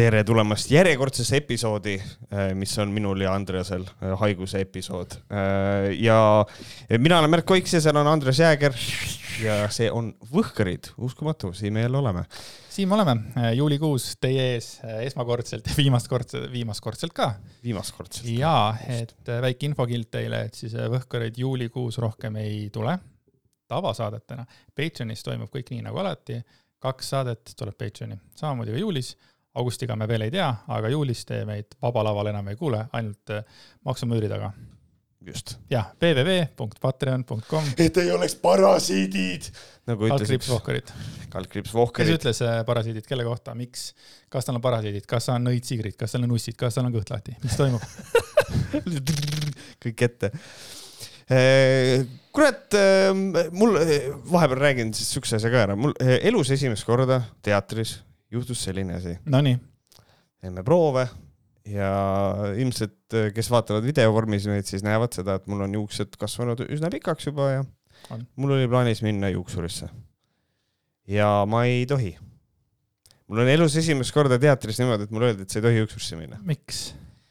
tere tulemast järjekordsesse episoodi, mis on minul ja Andreasel haiguse episood. ja mina olen Märt Koiks ja seal on Andres Jääger ja see on Võhkarid, uskumatu, siin me jälle oleme. siin me oleme, juulikuus teie ees esmakordselt, viimast korda, viimast kordselt ka. viimast kordselt. ja, et väike infokild teile, et siis Võhkarid juulikuus rohkem ei tule tavasaadetena. Patreonis toimub kõik nii nagu alati kaks saadet tuleb Patreoni, samamoodi ka juulis. Augustiga me veel ei tea, aga juulis te meid Vaba Laval enam ei kuule, ainult äh, maksumüüri taga. just. jah, www.patreon.com. et ei oleks parasiidid nagu ütlesid. kaldkriips Vohkarid. kaldkriips Vohkarid. kes ütles äh, parasiidid, kelle kohta, miks, kas tal on parasiidid, kas on nõidsigrid, kas tal on ussid, kas tal on kõht lahti, mis toimub kõik ette äh, kurat, mul, vahepeal räägin siis siukse asja ka ära, mul elus esimest korda teatris juhtus selline asi. Nonii. teeme proove ja ilmselt, äh, kes vaatavad videovormis neid, siis näevad seda, et mul on juuksed kasvanud üsna pikaks juba ja on. mul oli plaanis minna juuksurisse. ja ma ei tohi. mul on elus esimest korda teatris niimoodi, et mulle öeldi, et sa ei tohi juuksurisse minna. miks?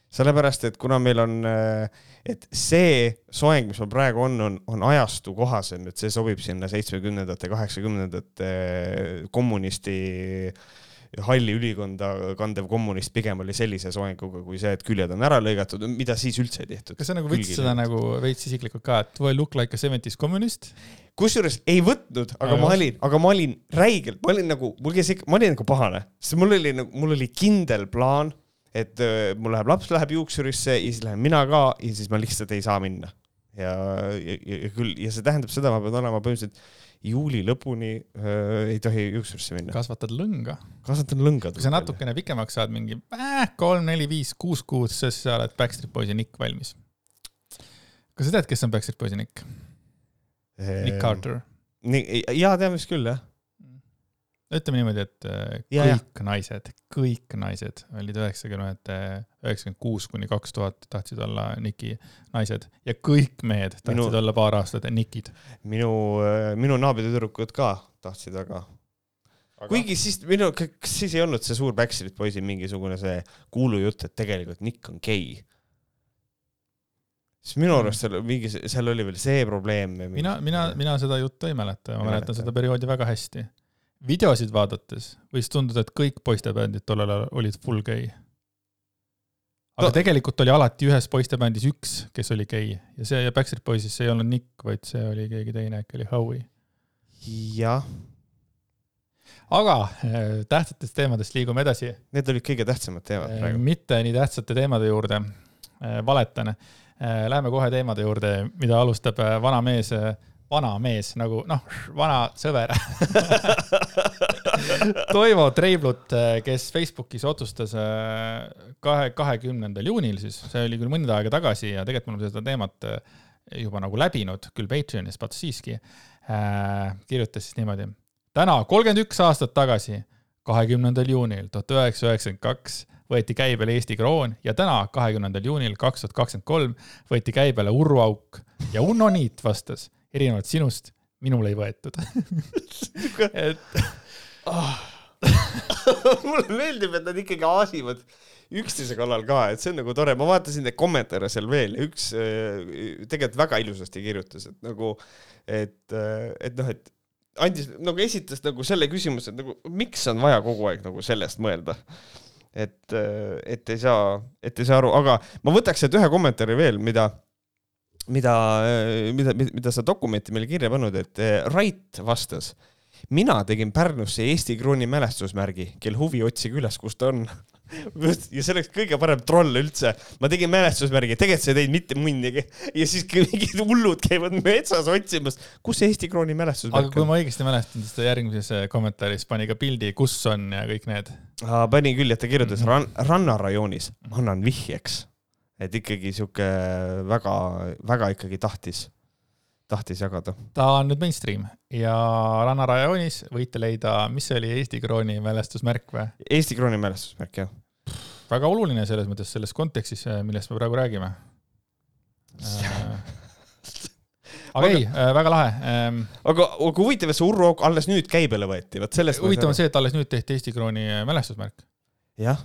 sellepärast, et kuna meil on, äh, et see soeng, mis meil praegu on, on, on ajastu kohasem, et see sobib sinna seitsmekümnendate, kaheksakümnendate kommunisti halli ülikonda kandev kommunist pigem oli sellise soenguga kui see, et küljed on ära lõigatud, mida siis üldse ei tehtud. kas sa nagu võtsid seda nagu veits isiklikult ka, et do I look like a seventies communist? kusjuures ei võtnud, aga Ajast. ma olin, aga ma olin räigelt, ma olin nagu, mul käis ikka, ma olin nagu pahane, sest mul oli nagu, mul oli kindel plaan et äh, mul läheb laps läheb juuksurisse ja siis lähen mina ka ja siis ma lihtsalt ei saa minna. ja, ja, ja küll ja see tähendab seda, ma pean olema põhimõtteliselt juuli lõpuni äh, ei tohi juuksurisse minna. kasvatad lõnga. kasvatan lõnga. kui sa natukene pikemaks saad, mingi äh, kolm, neli, viis, kuus kuud, siis sa oled Backstreet Boysi Nick valmis. kas sa tead, kes on Backstreet Boysi Nick? Nick ehm, Carter. nii, jaa, tean vist küll, jah ütleme niimoodi, et äh, ja, kõik ja. naised, kõik naised olid üheksakümnendate, üheksakümmend kuus kuni kaks tuhat tahtsid olla Niki naised ja kõik mehed tahtsid minu, olla paar aastat Nikid. minu, äh, minu naabritüdrukud ka tahtsid väga aga.... kuigi siis minu, kas siis ei olnud see suur Backstreet Boysi mingisugune see kuulujutt, et tegelikult Nick on gei? siis minu mm. arust seal mingi, seal oli veel see probleem. mina, mina, mina seda juttu ei mäleta, ma mäletan seda perioodi väga hästi videosid vaadates võis tunduda, et kõik poistebändid tollel ajal olid full gei. aga no. tegelikult oli alati ühes poistebändis üks, kes oli gei ja see ja Backstreet Boysis see ei olnud Nick, vaid see oli keegi teine, äkki oli Howie. jah. aga äh, tähtsatest teemadest liigume edasi. Need olid kõige tähtsamad teemad äh, praegu. mitte nii tähtsate teemade juurde, äh, valetan. Läheme kohe teemade juurde, mida alustab vana mees vana mees nagu noh, vana sõber Toivo Treiblut, kes Facebookis otsustas äh, kahe, kahekümnendal juunil siis, see oli küll mõnda aega tagasi ja tegelikult me oleme seda teemat äh, juba nagu läbinud, küll Patreonis, vaat siiski äh,, kirjutas siis niimoodi. täna, kolmkümmend üks aastat tagasi, kahekümnendal juunil tuhat üheksasada üheksakümmend kaks võeti käibele Eesti kroon ja täna, kahekümnendal juunil kaks tuhat kakskümmend kolm võeti käibele Urru auk ja Uno Niit vastas erinevalt sinust, minul ei võetud et oh. mulle meeldib, et nad ikkagi aasivad üksteise kallal ka, et see on nagu tore, ma vaatasin neid kommentaare seal veel üks äh, tegelikult väga ilusasti kirjutas, et nagu, et, äh, et noh, et andis nagu esitas nagu selle küsimuse, et nagu miks on vaja kogu aeg nagu sellest mõelda. et, äh, et ei saa, et ei saa aru, aga ma võtaks sealt ühe kommentaari veel, mida mida, mida, mida sa dokumenti meile kirja pannud, et eh, Rait vastas. mina tegin Pärnusse Eesti krooni mälestusmärgi, kel huvi, otsige üles, kus ta on ja see oleks kõige parem troll üldse. ma tegin mälestusmärgi, tegelikult sa ei teinud mitte munnigi ja siis mingid hullud käivad metsas otsimas, kus see Eesti krooni mälestusmärk on. aga kui ma õigesti mäletan, siis ta järgmises eh, kommentaaris pani ka pildi, kus on ja kõik need. pani küll, et ta kirjutas mm -hmm. ran rannarajoonis, annan vihjeks et ikkagi sihuke väga-väga ikkagi tahtis, tahtis jagada. ta on nüüd mainstream ja Rannarajoonis võite leida, mis see oli, Eesti krooni mälestusmärk või? Eesti krooni mälestusmärk, jah. väga oluline selles mõttes, selles kontekstis, millest me praegu räägime aga ei, äh, väga lahe ähm,. aga, aga huvitav, et see Urro alles nüüd käibele võeti, vot sellest. huvitav on see, et alles nüüd tehti Eesti krooni mälestusmärk. jah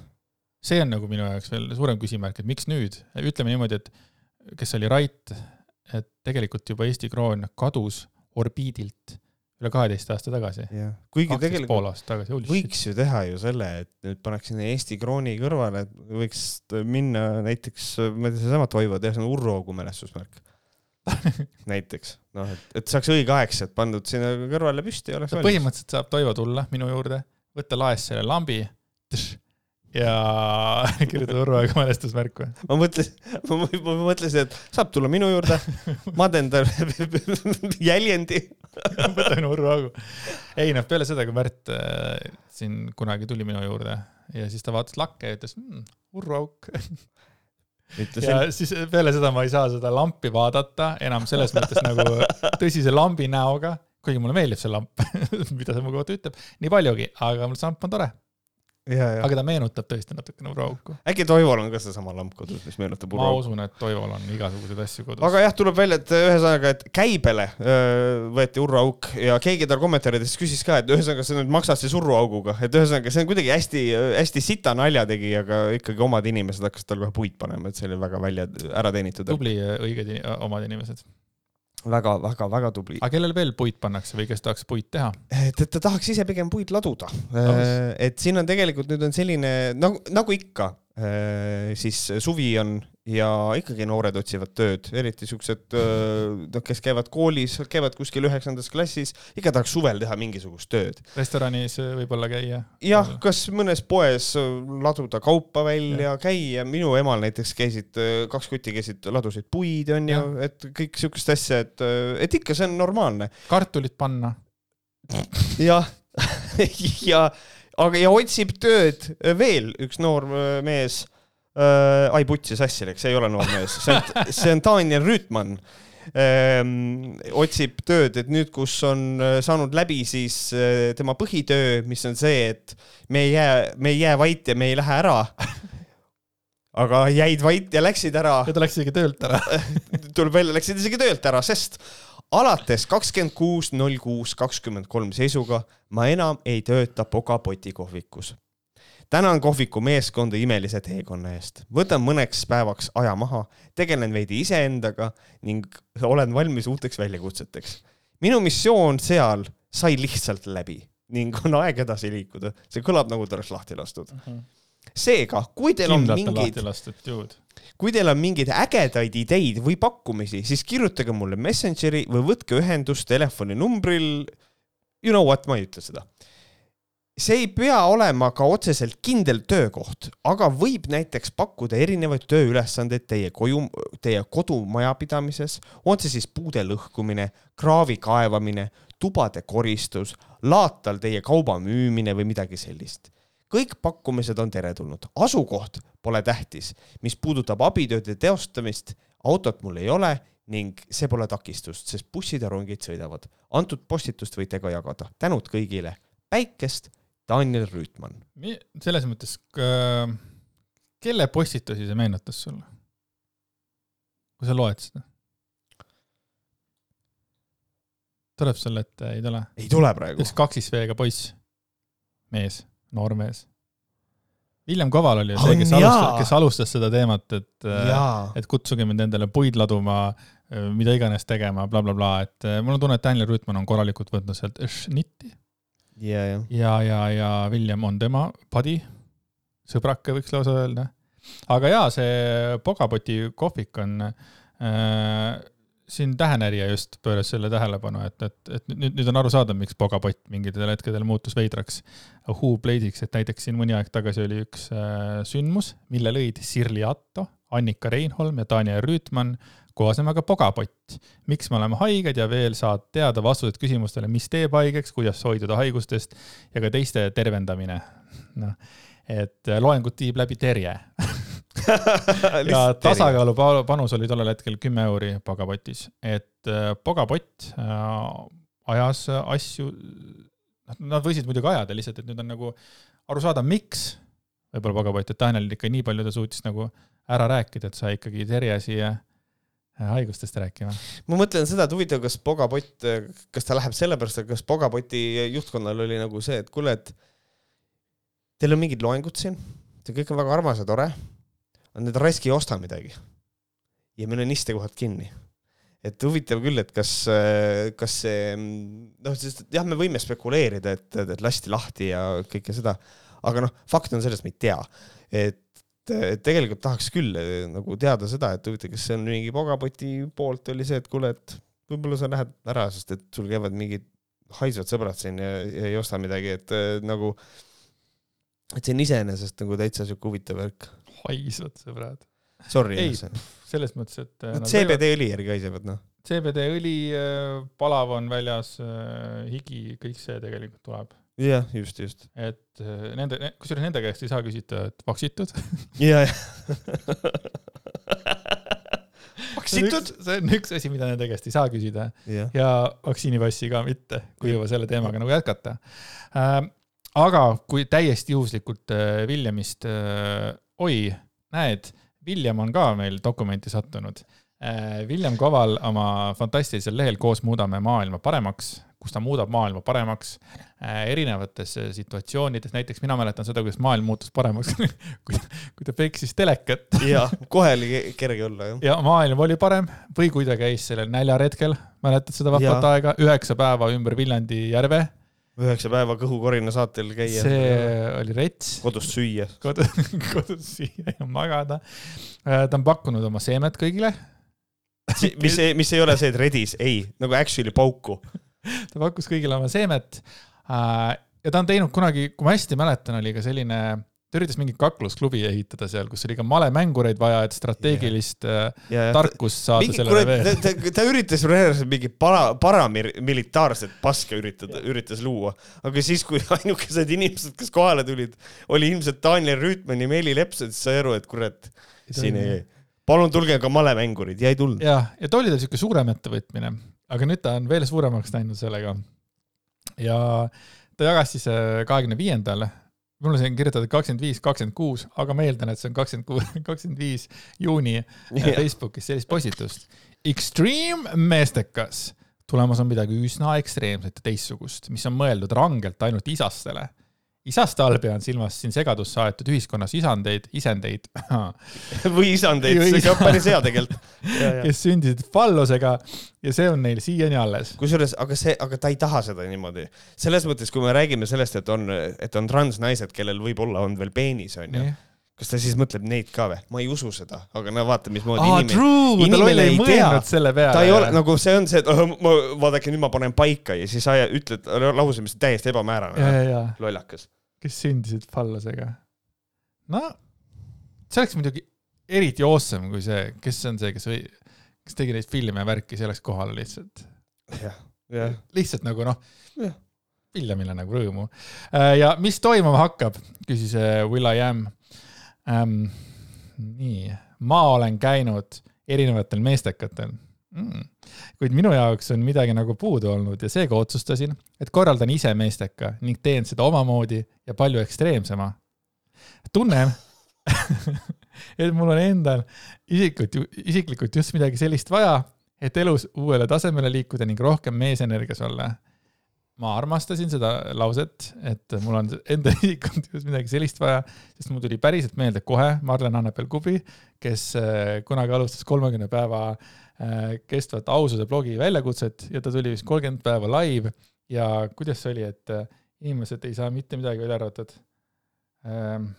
see on nagu minu jaoks veel suurem küsimärk, et miks nüüd, ütleme niimoodi, et kes oli Rait, et tegelikult juba Eesti kroon kadus orbiidilt üle kaheteist aasta tagasi. kuigi tegelikult pool aastat tagasi, võiks ju teha ju selle, et nüüd paneks sinna Eesti krooni kõrvale, et võiks minna näiteks, ma ei tea, seesama Toivo teha sinna Urro Augu mälestusmärk. Näiteks, noh, et, et saaks õigeaegselt pandud sinna kõrvale püsti ja oleks valmis. põhimõtteliselt saab Toivo tulla minu juurde, võtta laest selle lambi ja kirjutada Urvo Aega mälestusmärk või? ma mõtlesin, ma, mõtlesin, et saab tulla minu juurde, ma teen talle jäljendi. Võta minu Urvo Augu. ei noh, peale seda, kui Märt äh, siin kunagi tuli minu juurde ja siis ta vaatas lakke ja ütles mmm, Urvo Auk. Ütlesin... ja siis peale seda ma ei saa seda lampi vaadata enam selles mõttes nagu tõsise lambi näoga, kuigi mulle meeldib see lamp mida see mu kohta ütleb, nii paljugi, aga mul see lamp on tore aga ta meenutab tõesti natukene urauku. äkki Toivol on ka seesama lamp kodus, mis meenutab urauku? ma usun, et Toivol on igasuguseid asju kodus. aga jah, tuleb välja, et ühesõnaga, et käibele öö, võeti urauuk ja keegi tal kommentaarides küsis ka, et ühesõnaga sa nüüd maksad siis urauguga, et ühesõnaga see on kuidagi hästi, hästi sita nalja tegi, aga ikkagi omad inimesed hakkasid tal kohe puid panema, et see oli väga välja ära teenitud. tubli, õiged omad inimesed väga-väga-väga tubli. aga kellel veel puit pannakse või kes tahaks puit teha? et, et ta tahaks ise pigem puid laduda. et siin on tegelikult nüüd on selline nagu, nagu ikka, siis suvi on ja ikkagi noored otsivad tööd, eriti siuksed, noh, kes käivad koolis, käivad kuskil üheksandas klassis, ikka tahaks suvel teha mingisugust tööd. restoranis võib-olla käia? jah, kas mõnes poes laduda kaupa välja, käia, minu emal näiteks käisid, kaks kutti käisid, ladusid puid, onju, et kõik siukest asja, et, et ikka see on normaalne. kartulit panna. jah ja, aga, ja otsib tööd veel üks noor mees äh,. ai, putsi sassi läks, see ei ole noor mees, see on, see on Daniel Rüütmann ähm,. otsib tööd, et nüüd, kus on äh, saanud läbi siis äh, tema põhitöö, mis on see, et me ei jää, me ei jää vait ja me ei lähe ära aga jäid vait ja läksid ära. ja ta läks isegi töölt ära tuleb välja, läksid isegi töölt ära, sest alates kakskümmend kuus, null kuus, kakskümmend kolm seisuga ma enam ei tööta Pogapoti kohvikus tänan kohviku meeskonda imelise teekonna eest. võtan mõneks päevaks aja maha, tegelen veidi iseendaga ning olen valmis uuteks väljakutseteks. minu missioon seal sai lihtsalt läbi ning on aeg edasi liikuda. see kõlab nagu ta oleks lahti lastud uh. -huh. seega, kui teil Kindlalt on mingeid, kui teil on mingeid ägedaid ideid või pakkumisi, siis kirjutage mulle Messengeri või võtke ühendust telefoninumbril. You know what, ma ei ütle seda see ei pea olema ka otseselt kindel töökoht, aga võib näiteks pakkuda erinevaid tööülesandeid teie koju, teie kodumajapidamises, on see siis puude lõhkumine, kraavi kaevamine, tubade koristus, laatal teie kauba müümine või midagi sellist. kõik pakkumised on teretulnud, asukoht pole tähtis, mis puudutab abitööde teostamist, autot mul ei ole ning see pole takistust, sest bussid ja rongid sõidavad. antud postitust võite ka jagada. tänud kõigile, päikest Daniel Rüütmann. selles mõttes, kelle postitusi see meenutas sulle? kui sa loed seda? tuleb sulle ette, ei tule? ei tule praegu. üks kaksisveega poiss, mees, noormees. William Koval oli ju see, kes alustas, kes alustas seda teemat, et, et kutsuge mind endale puid laduma, mida iganes tegema bla, bla, blablabla, et mul on tunne, et Daniel Rüütmann on korralikult võtnud sealt šnitti ja, ja, ja, ja, ja William on tema padi, sõbrake võiks lausa öelda. aga jaa, see Pogapoti kohvik on äh, siin tähenärija just pööras selle tähelepanu, et, et, et nüüd, nüüd on arusaadav, miks Pogapott mingitel hetkedel muutus veidraks huuplade'iks, et näiteks siin mõni aeg tagasi oli üks äh, sündmus, mille lõid Sirli Atto, Annika Reinholm ja Daniel Rüütmann koos nemaga Pogapott. miks me oleme haiged ja veel saad teada vastused küsimustele, mis teeb haigeks, kuidas hoiduda haigustest ja ka teiste tervendamine. noh, et loengut viib läbi Terje ja tasakaalu panus oli tollel hetkel kümme euri Pogapotis, et äh, Pogapott äh, ajas asju, noh, nad võisid muidugi ajada lihtsalt, et nüüd on nagu aru saada, miks võib-olla Pogapott, et Tanel ikka nii palju ta suutis nagu ära rääkida, et sai ikkagi Terje siia Äh, haigustest rääkima. ma mõtlen seda, et huvitav, kas Pogapott, kas ta läheb sellepärast, et kas Pogapoti juhtkonnal oli nagu see, et kuule, et teil on mingid loengud siin, see kõik on väga armas ja tore, aga need raisk ei osta midagi. ja meil on istekohad kinni. et huvitav küll, et kas, kas see, noh, sest jah, me võime spekuleerida, et, et lasti lahti ja kõike seda, aga noh, fakt on selles, me ei tea. et et tegelikult tahaks küll nagu teada seda, et huvitav, kas see on mingi pogapoti poolt oli see, et kuule, et võib-olla sa lähed ära, sest et sul käivad mingid haisvad sõbrad siin ja, ja ei osta midagi, et äh, nagu, et see on iseenesest nagu täitsa siuke huvitav värk. haisvad sõbrad. Sorry. ei, selles mõttes, et äh, no,. CBD õli järgi haisevad, noh. CBD õli, palav on väljas, higi, kõik see tegelikult tuleb. Jah, just, just. et nende, kusjuures nende käest ei saa küsida, et vaksitud. ja, jah vaktsitud. see on üks asi, mida nende käest ei saa küsida yeah. ja vaktsiinipassi ka mitte, kui juba selle teemaga nagu jätkata äh,. aga kui täiesti juhuslikult äh, Williamist äh,, oi, näed, William on ka meil dokumenti sattunud äh,. William Koval oma fantastilisel lehel Koos muudame maailma paremaks kus ta muudab maailma paremaks äh, erinevates äh, situatsioonides, näiteks mina mäletan seda, kuidas maailm muutus paremaks kui, kui ta peksis telekat. jah, kohe oli kerge olla, jah. ja maailm oli parem või kui ta käis sellel näljaretkel, mäletad seda vahvat aega, üheksa päeva ümber Viljandi järve üheksa päeva kõhukorina saatel käia. see oli rets. kodus süüa. kodus, kodus süüa ja magada. Äh, ta on pakkunud oma seemet kõigile. mis, mis ei ole see, et redis, ei, nagu actually pauku ta pakkus kõigile oma seemet. Äh, ja ta on teinud kunagi, kui ma hästi mäletan, oli ka selline, ta üritas mingit kaklusklubi ehitada seal, kus oli ka malemängureid vaja, et strateegilist yeah. Yeah, tarkust saada mingi, sellele veel. ta, ta, ta üritas reaalselt mingi para, paramilitaarset paska üritada, üritas luua, aga siis, kui ainukesed inimesed, kes kohale tulid, oli ilmselt Daniel Rüütman ja Meeli Leps, siis sai aru, et kurat, siin ei, palun tulge ka malemängurid ja ei tulnud. jah, ja too oli tal siuke suurem ettevõtmine aga nüüd ta on veel suuremaks läinud sellega. ja ta jagas siis äh, kahekümne viiendal, mul on siin kirjutatud kakskümmend viis, kakskümmend kuus, aga ma eeldan, et see on kakskümmend kuus, kakskümmend viis juuni yeah. Äh, Facebookis sellist postitust. Extreme meestekas, tulemas on midagi üsna ekstreemset ja teistsugust, mis on mõeldud rangelt ainult isastele isaste all pean silmas siin segadusse aetud ühiskonnas isandeid, isendeid või isandeid, see on päris hea tegelikult. kes sündisid fallusega ja see on neil siiani alles. kusjuures, aga see, aga ta ei taha seda niimoodi. selles mõttes, kui me räägime sellest, et on, et on transnaised, kellel võib-olla on veel peenis, onju kas ta siis mõtleb neid ka või? ma ei usu seda, aga no vaata, mismoodi ah, inimene, inimene ei tea. ta ei ole, nagu see on see, et oh, ma, vaadake, nüüd ma panen paika ja siis sa ütled lause, mis on täiesti ebamäärane. lollakas. kes sündisid fallasega. no, see oleks muidugi eriti awesome, kui see, kes on see, kes või, kes tegi neid filme ja värki, see oleks kohal lihtsalt. jah, jah. lihtsalt nagu noh, Villemile nagu rõõmu. Äh, ja mis toimuma hakkab, küsis äh, Will I Am ähm,. nii, ma olen käinud erinevatel meestekatel mm.. kuid minu jaoks on midagi nagu puudu olnud ja seega otsustasin, et korraldan ise meesteka ning teen seda omamoodi ja palju ekstreemsema. tunnen et mul on endal isiklikult, isiklikult just midagi sellist vaja, et elus uuele tasemele liikuda ning rohkem meesenergias olla ma armastasin seda lauset, et mul on enda isikkonnas midagi sellist vaja, sest mul tuli päriselt meelde kohe Marlen Annepel Kubi, kes äh, kunagi alustas kolmekümne päeva äh, kestvat aususe blogi väljakutset ja ta tuli vist kolmkümmend päeva live. Ja kuidas see oli, et äh, inimesed ei saa mitte midagi välja arvatud ähm,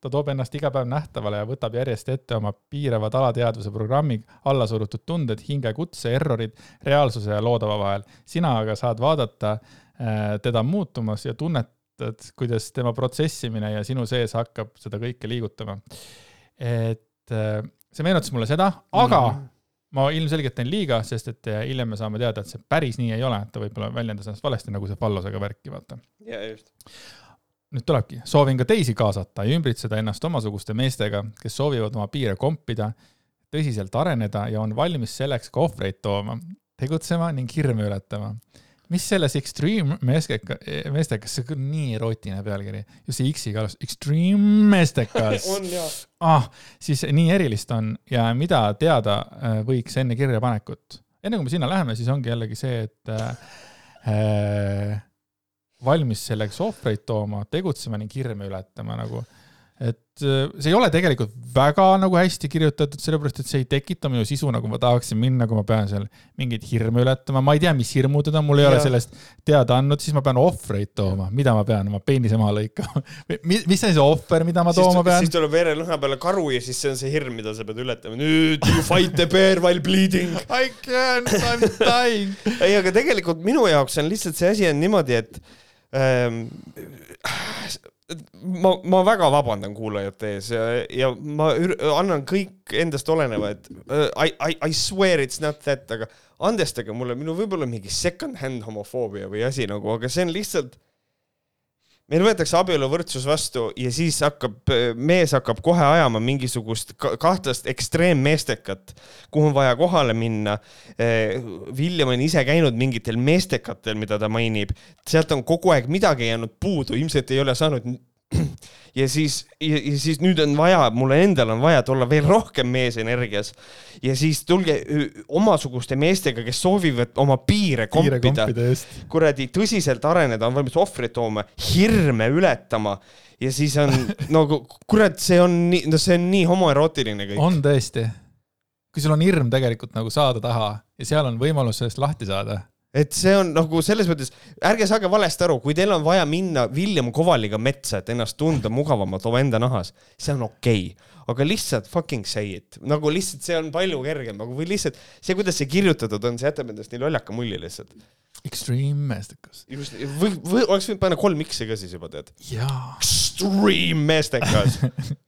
ta toob ennast iga päev nähtavale ja võtab järjest ette oma piiravad alateadvuse programmi allasurutud tunded, hingekutse, errorid, reaalsuse ja loodava vahel. sina aga saad vaadata äh, teda muutumas ja tunnetad, kuidas tema protsessimine ja sinu sees hakkab seda kõike liigutama. et äh, see meenutas mulle seda, aga mm -hmm. ma ilmselgelt teen liiga, sest et äh, hiljem me saame teada, et see päris nii ei ole, et ta võib-olla väljendas ennast valesti, nagu see Fallosega värki, vaata. jaa, just nüüd tulebki, soovin ka teisi kaasata ja ümbritseda ennast omasuguste meestega, kes soovivad oma piire kompida, tõsiselt areneda ja on valmis selleks ka ohvreid tooma, tegutsema ning hirme ületama. mis selles Extreme meesteka, meestekas, see on nii erootiline pealkiri, just see X-iga alus, Extreme meestekas. Ah, siis nii erilist on ja mida teada äh, võiks enne kirjapanekut. enne kui me sinna läheme, siis ongi jällegi see, et äh, äh valmis selleks ohvreid tooma, tegutsema ning hirme ületama nagu. et äh, see ei ole tegelikult väga nagu hästi kirjutatud, sellepärast et see ei tekita minu sisu, nagu ma tahaksin minna, kui ma pean seal mingeid hirme ületama, ma ei tea, mis hirmud need on, mul ei ja. ole sellest teada andnud, siis ma pean ohvreid tooma, mida ma pean oma peenise maha lõikama mis on see ohver, mida ma tooma pean? siis tuleb verelõhna peale karu ja siis see on see hirm, mida sa pead ületama. nüüd you fight the bear while bleeding. I can't, I m dying. ei, aga tegelikult minu jaoks on lihtsalt see asi on niimoodi, et ma, ma väga vabandan kuulajate ees ja, ja ma annan kõik endast oleneva, et uh, I, I, I swear it's not that, aga andestage mulle minu võib-olla mingi second hand homofoobia või asi nagu, aga see on lihtsalt meil võetakse abieluvõrdsus vastu ja siis hakkab, mees hakkab kohe ajama mingisugust kahtlast ekstreemmeestekat, kuhu on vaja kohale minna. William on ise käinud mingitel meestekatel, mida ta mainib, sealt on kogu aeg midagi jäänud puudu, ilmselt ei ole saanud ja siis, ja siis nüüd on vaja, mulle endal on vaja olla veel rohkem meesenergias. ja siis tulge omasuguste meestega, kes soovivad oma piire kompida. kuradi tõsiselt areneda, on valmis ohvreid tooma, hirme ületama ja siis on nagu kurat, see on nii, no see on nii homoerootiline kõik. on tõesti. kui sul on hirm tegelikult nagu saada taha ja seal on võimalus sellest lahti saada et see on nagu selles mõttes, ärge saage valesti aru, kui teil on vaja minna William Kovaliga metsa, et ennast tunda mugavamalt omaenda nahas, see on okei okay. aga lihtsalt fucking say it, nagu lihtsalt see on palju kergem, nagu või lihtsalt see, kuidas see kirjutatud on, see jätab endast nii lollaka mulje lihtsalt. Extreme meestekas. just, või, või oleks võinud panna kolm X-i ka siis juba tead. jaa. Extreme meestekas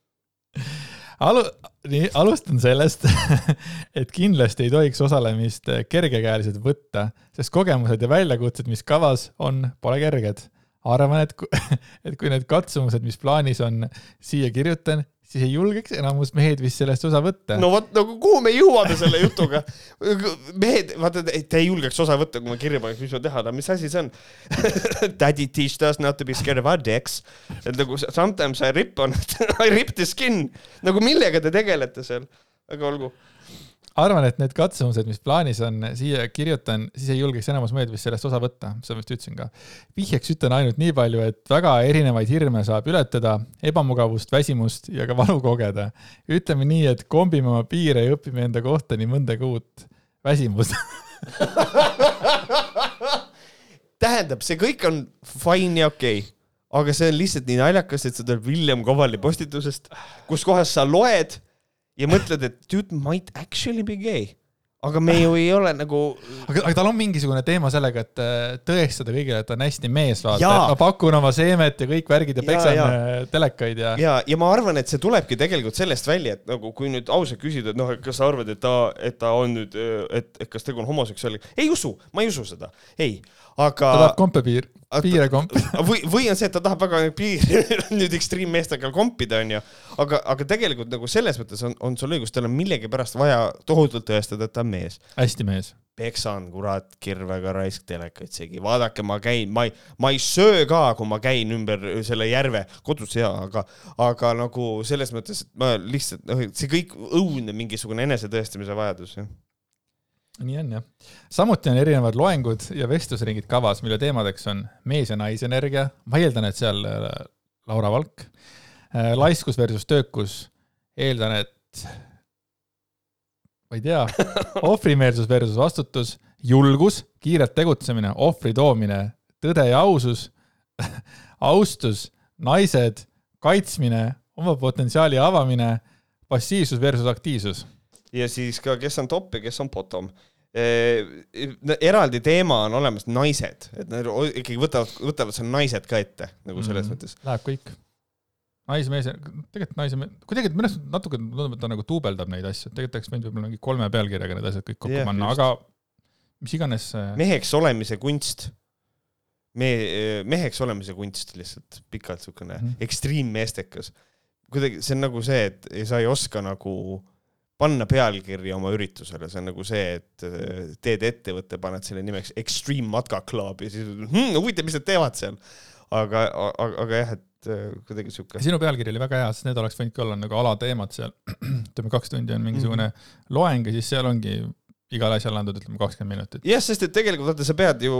alu-, nii, alustan sellest et kindlasti ei tohiks osalemist kergekäeliselt võtta, sest kogemused ja väljakutsed, mis kavas on, pole kerged. arvan, et, et kui need katsumused, mis plaanis on, siia kirjutan, siis ei julgeks enamus mehed vist sellest osa võtta. no vot, nagu kuhu me jõuame selle jutuga? mehed, vaata, te ei julgeks osa võtta, kui ma kirja paneks, mis ma teha tahan, mis asi see on Daddy teached us not to be scared of our dicks. et nagu sometimes I rip on I rip the skin. nagu millega te tegelete seal? aga olgu arvan, et need katsumused, mis plaanis on, siia kirjutan, siis ei julgeks enamus mehed vist sellest osa võtta, seda vist ütlesin ka. vihjeks ütlen ainult nii palju, et väga erinevaid hirme saab ületada, ebamugavust, väsimust ja ka valu kogeda. ütleme nii, et kombime oma piire ja õpime enda kohta nii mõndagi uut. väsimus tähendab, see kõik on fine ja okei okay aga see on lihtsalt nii naljakas, et see tuleb William Kovali postitusest, kus kohas sa loed ja mõtled, et dude might actually be gay aga me ju ei ole nagu. aga, aga tal on mingisugune teema sellega, et äh, tõestada kõigile, et ta on hästi mees, vaata, et ma pakun oma seemet ja kõik värgid ja peksan ja, ja. Äh, telekaid ja. ja, ja ma arvan, et see tulebki tegelikult sellest välja, et nagu kui nüüd ausalt küsida, et noh, et kas sa arvad, et ta, et ta on nüüd, et, et kas tegu on homoseksuaal, ei usu, ma ei usu seda, ei, aga. ta tahab kompepiir piirekomp või, või on see, et ta tahab väga piiri nüüd ekstreemmeestega kompida, onju. aga, aga tegelikult nagu selles mõttes on, on sul õigus, tal on millegipärast vaja tohutult tõestada, et ta on mees. hästi mees. peksan, kurat, kirvega raisk telekaid segi, vaadake, ma käin, ma ei, ma ei söö ka, kui ma käin ümber selle järve, kodus jaa, aga, aga nagu selles mõttes, et ma lihtsalt, noh, see kõik õudne mingisugune enesetõestamise vajadus, jah nii on jah. samuti on erinevad loengud ja vestlusringid kavas, mille teemadeks on mees ja naisenergia, ma eeldan, et seal äh, Laura Valk, äh, laiskus versus töökus, eeldan, et ma ei tea, ohvrimeelsus versus vastutus, julgus, kiirelt tegutsemine, ohvri toomine, tõde ja ausus. Austus, naised, kaitsmine, oma potentsiaali avamine, passiivsus versus aktiivsus. Ja siis ka, kes on top ja kes on bottom eraldi teema on olemas naised, et nad ikkagi võtavad, võtavad seal naised ka ette nagu selles mm mõttes. Läheb kõik. naismees, tegelikult naise, kuidagi minu arust natuke tundub, et ta nagu duubeldab neid asju, tegelikult oleks võinud võib-olla mingi kolme pealkirjaga need asjad kõik kokku yeah, panna, aga mis iganes. meheks olemise kunst. me, meheks olemise kunst lihtsalt pikalt siukene mm -hmm. ekstriimmeestekas. kuidagi, see on nagu see, et sa ei oska nagu panna pealkirja oma üritusele, see on nagu see, et äh, teed ettevõtte, paned selle nimeks Extreme Matka Club ja siis hm, huvitav, mis nad teevad seal. aga, aga, aga jah, et äh, kuidagi sihuke. sinu pealkiri oli väga hea, sest need oleks võinud ka olla nagu alateemad seal. ütleme, kaks tundi on mingisugune mm -hmm. loeng ja siis seal ongi igale asjale andnud, ütleme kakskümmend minutit. jah, sest et tegelikult vaata, sa pead ju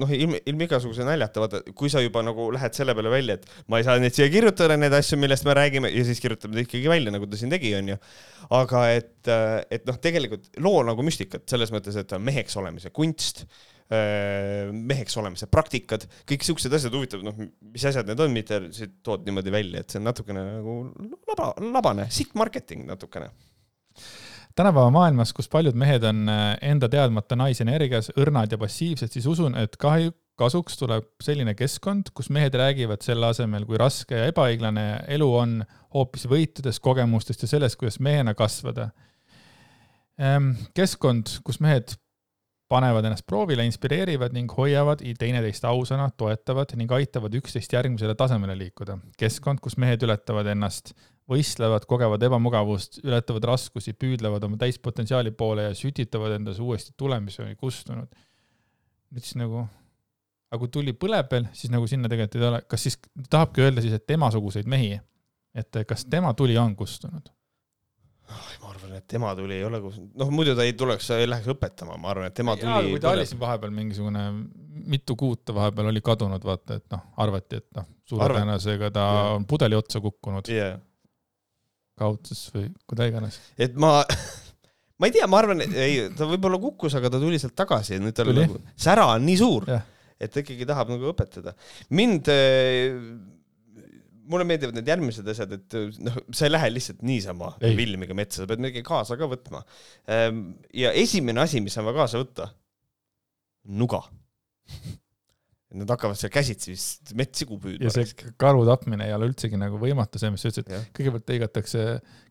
noh, ilm, ilma igasuguse naljata, vaata, kui sa juba nagu lähed selle peale välja, et ma ei saa neid siia kirjutada, neid asju, millest me räägime ja siis kirjutame ta ikkagi välja, nagu ta siin tegi, onju. aga et, et noh, tegelikult loo nagu müstikat selles mõttes, et meheks olemise kunst, meheks olemise praktikad, kõik siuksed asjad huvitavad, noh, mis asjad need on, mida sa tood niimoodi välja, et see on natukene nagu laba, labane, sitt marketing natukene. Tänapäeva maailmas, kus paljud mehed on äh, enda teadmata naisenergias õrnad ja passiivsed, siis usun, et kahju, kasuks tuleb selline keskkond, kus mehed räägivad selle asemel, kui raske ja ebaõiglane elu on, hoopis võitudest, kogemustest ja sellest, kuidas mehena kasvada. keskkond, kus mehed panevad ennast proovile, inspireerivad ning hoiavad teineteist ausana, toetavad ning aitavad üksteist järgmisele tasemele liikuda. keskkond, kus mehed ületavad ennast, võistlevad, kogevad ebamugavust, ületavad raskusi, püüdlevad oma täispotentsiaali poole ja sütitavad endas uuesti tule, mis oli kustunud. nüüd siis nagu, aga kui tuli põleb veel, siis nagu sinna tegelikult ei ole, kas siis tahabki öelda siis, et temasuguseid mehi, et kas tema tuli on kustunud? ma arvan, et tema tuli ei ole kus, noh muidu ta ei tuleks, ei läheks õpetama, ma arvan, et tema tuli. kui ta oli siin vahepeal mingisugune mitu kuud ta vahepeal oli kadunud, vaata, et noh, arvati, et noh, suure tõenäosusega ta Jah. on pudeli otsa kukkunud yeah.. Kaudses või kuida iganes. et ma, ma ei tea, ma arvan, et ei, ta võib-olla kukkus, aga ta tuli sealt tagasi ja nüüd tal nagu sära on nii suur et ta ikkagi tahab nagu õpetada. mind, mulle meeldivad need järgmised asjad, et noh, sa ei lähe lihtsalt niisama Ei. Villemiga metsa, sa pead midagi kaasa ka võtma. ja esimene asi, mis on vaja kaasa võtta, nuga. Nad hakkavad seal käsitsi vist metssigu püüdma ja. see karu tapmine ei ole üldsegi nagu võimatu, see, mis sa ütlesid, kõigepealt lõigatakse,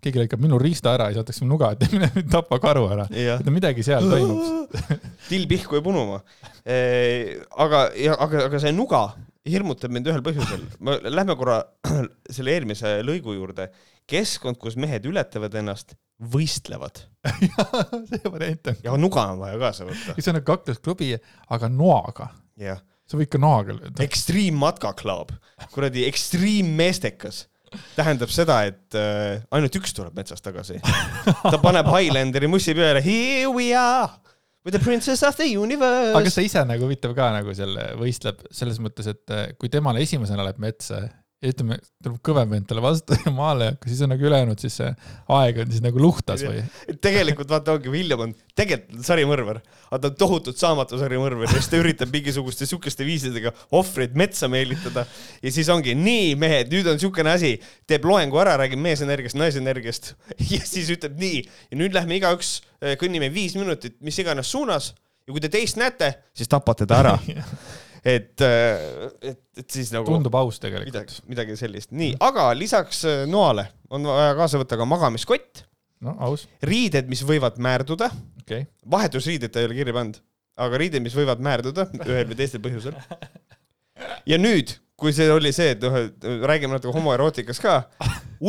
keegi lõikab minu riista ära ja siis antakse nuga, et mine nüüd tapa karu ära. midagi seal toimub. till pihku ja punuma. aga, ja aga, aga see nuga hirmutab mind ühel põhjusel. Lähme korra selle eelmise lõigu juurde. keskkond, kus mehed ületavad ennast, võistlevad see variant on. ja nuga on vaja kaasa võtta. see on nagu kaklusklubi, aga noaga. jah, sa võid ka noaga lööda. Extreme matkaklaab, kuradi extreme meestekas tähendab seda, et äh, ainult üks tuleb metsast tagasi. ta paneb Highlanderi mussi peale, here we are with the princess of the universe. aga kas ta ise nagu huvitav ka nagu selle võistleb selles mõttes, et eh, kui temale esimesena läheb metsa ütleme, tuleb kõvem vend talle vastu ja maale ei hakka, siis on nagu ülejäänud siis see aeg on siis nagu luhtas või? tegelikult vaata ongi, William on tegelikult sarimõrvar, aga ta on tohutult saamatu sarimõrvar ja siis ta üritab mingisuguste sihukeste viisidega ohvreid metsa meelitada. Ja siis ongi nii mehed, nüüd on siukene asi, teeb loengu ära, räägib meesenergiast, naisenergiast. Ja siis ütleb nii ja nüüd lähme igaüks äh, kõnnime viis minutit mis iganes suunas. Ja kui te teist näete, siis tapate ta ära. et, et, et siis nagu tundub aus tegelikult. midagi, midagi sellist, nii, aga lisaks äh, noale on vaja kaasa võtta ka magamiskott, no aus, riided, mis võivad määrduda, okay.. vahetusriided ta ei ole kirja pannud, aga riided, mis võivad määrduda ühel või teisel põhjusel. ja nüüd, kui see oli see, et noh, et räägime natuke homoerootikast ka,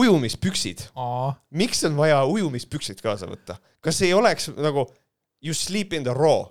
ujumispüksid, miks on vaja ujumispüksid kaasa võtta, kas ei oleks nagu you sleep in the raw,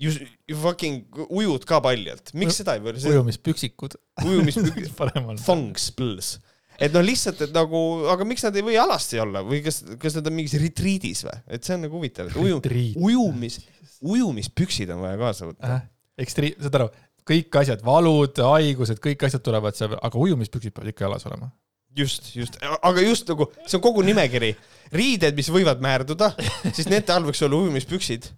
you, you fucking ujud ka paljalt, miks seda ei või, ujumispüksikud. ujumispüksid, parem on. thongs, plõs. et noh, lihtsalt, et nagu, aga miks nad ei või alasti olla või kas, kas nad on mingis retriidis või, et see on nagu huvitav, et uju, ujumis, ujumispüksid on vaja kaasa võtta. ekstri-, saad aru, kõik asjad, valud, haigused, kõik asjad tulevad seal, aga ujumispüksid peavad ikka jalas olema. just, just, aga just nagu see on kogu nimekiri, riided, mis võivad määrduda, siis nende all võiks olla ujumispüksid,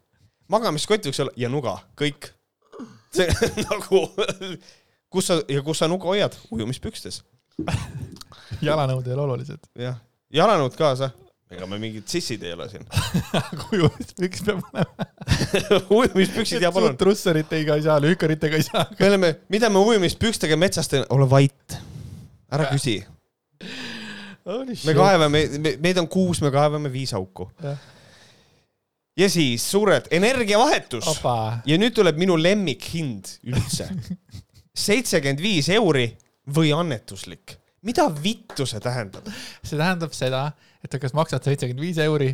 magamiskott võiks olla ja nuga, kõik. see nagu, kus sa ja kus sa nuga hoiad, ujumispükstes, jalanõud ei ole olulised. jah, jalanõud kaasa, ega me mingid sissid ei ole siin. aga ujumispüks peab olema. ujumispüksid ja palun. trusseritega ei saa, lühkaritega ei saa. me oleme, mida me ujumispükstega metsast teeme, ole vait, ära küsi. me kaevame, meid on kuus, me kaevame viis auku. Jah. Ja siis suured energiavahetus ja nüüd tuleb minu lemmikhind üldse. seitsekümmend viis euri või annetuslik. mida vittu see tähendab? see tähendab seda, et sa kas maksad seitsekümmend viis euri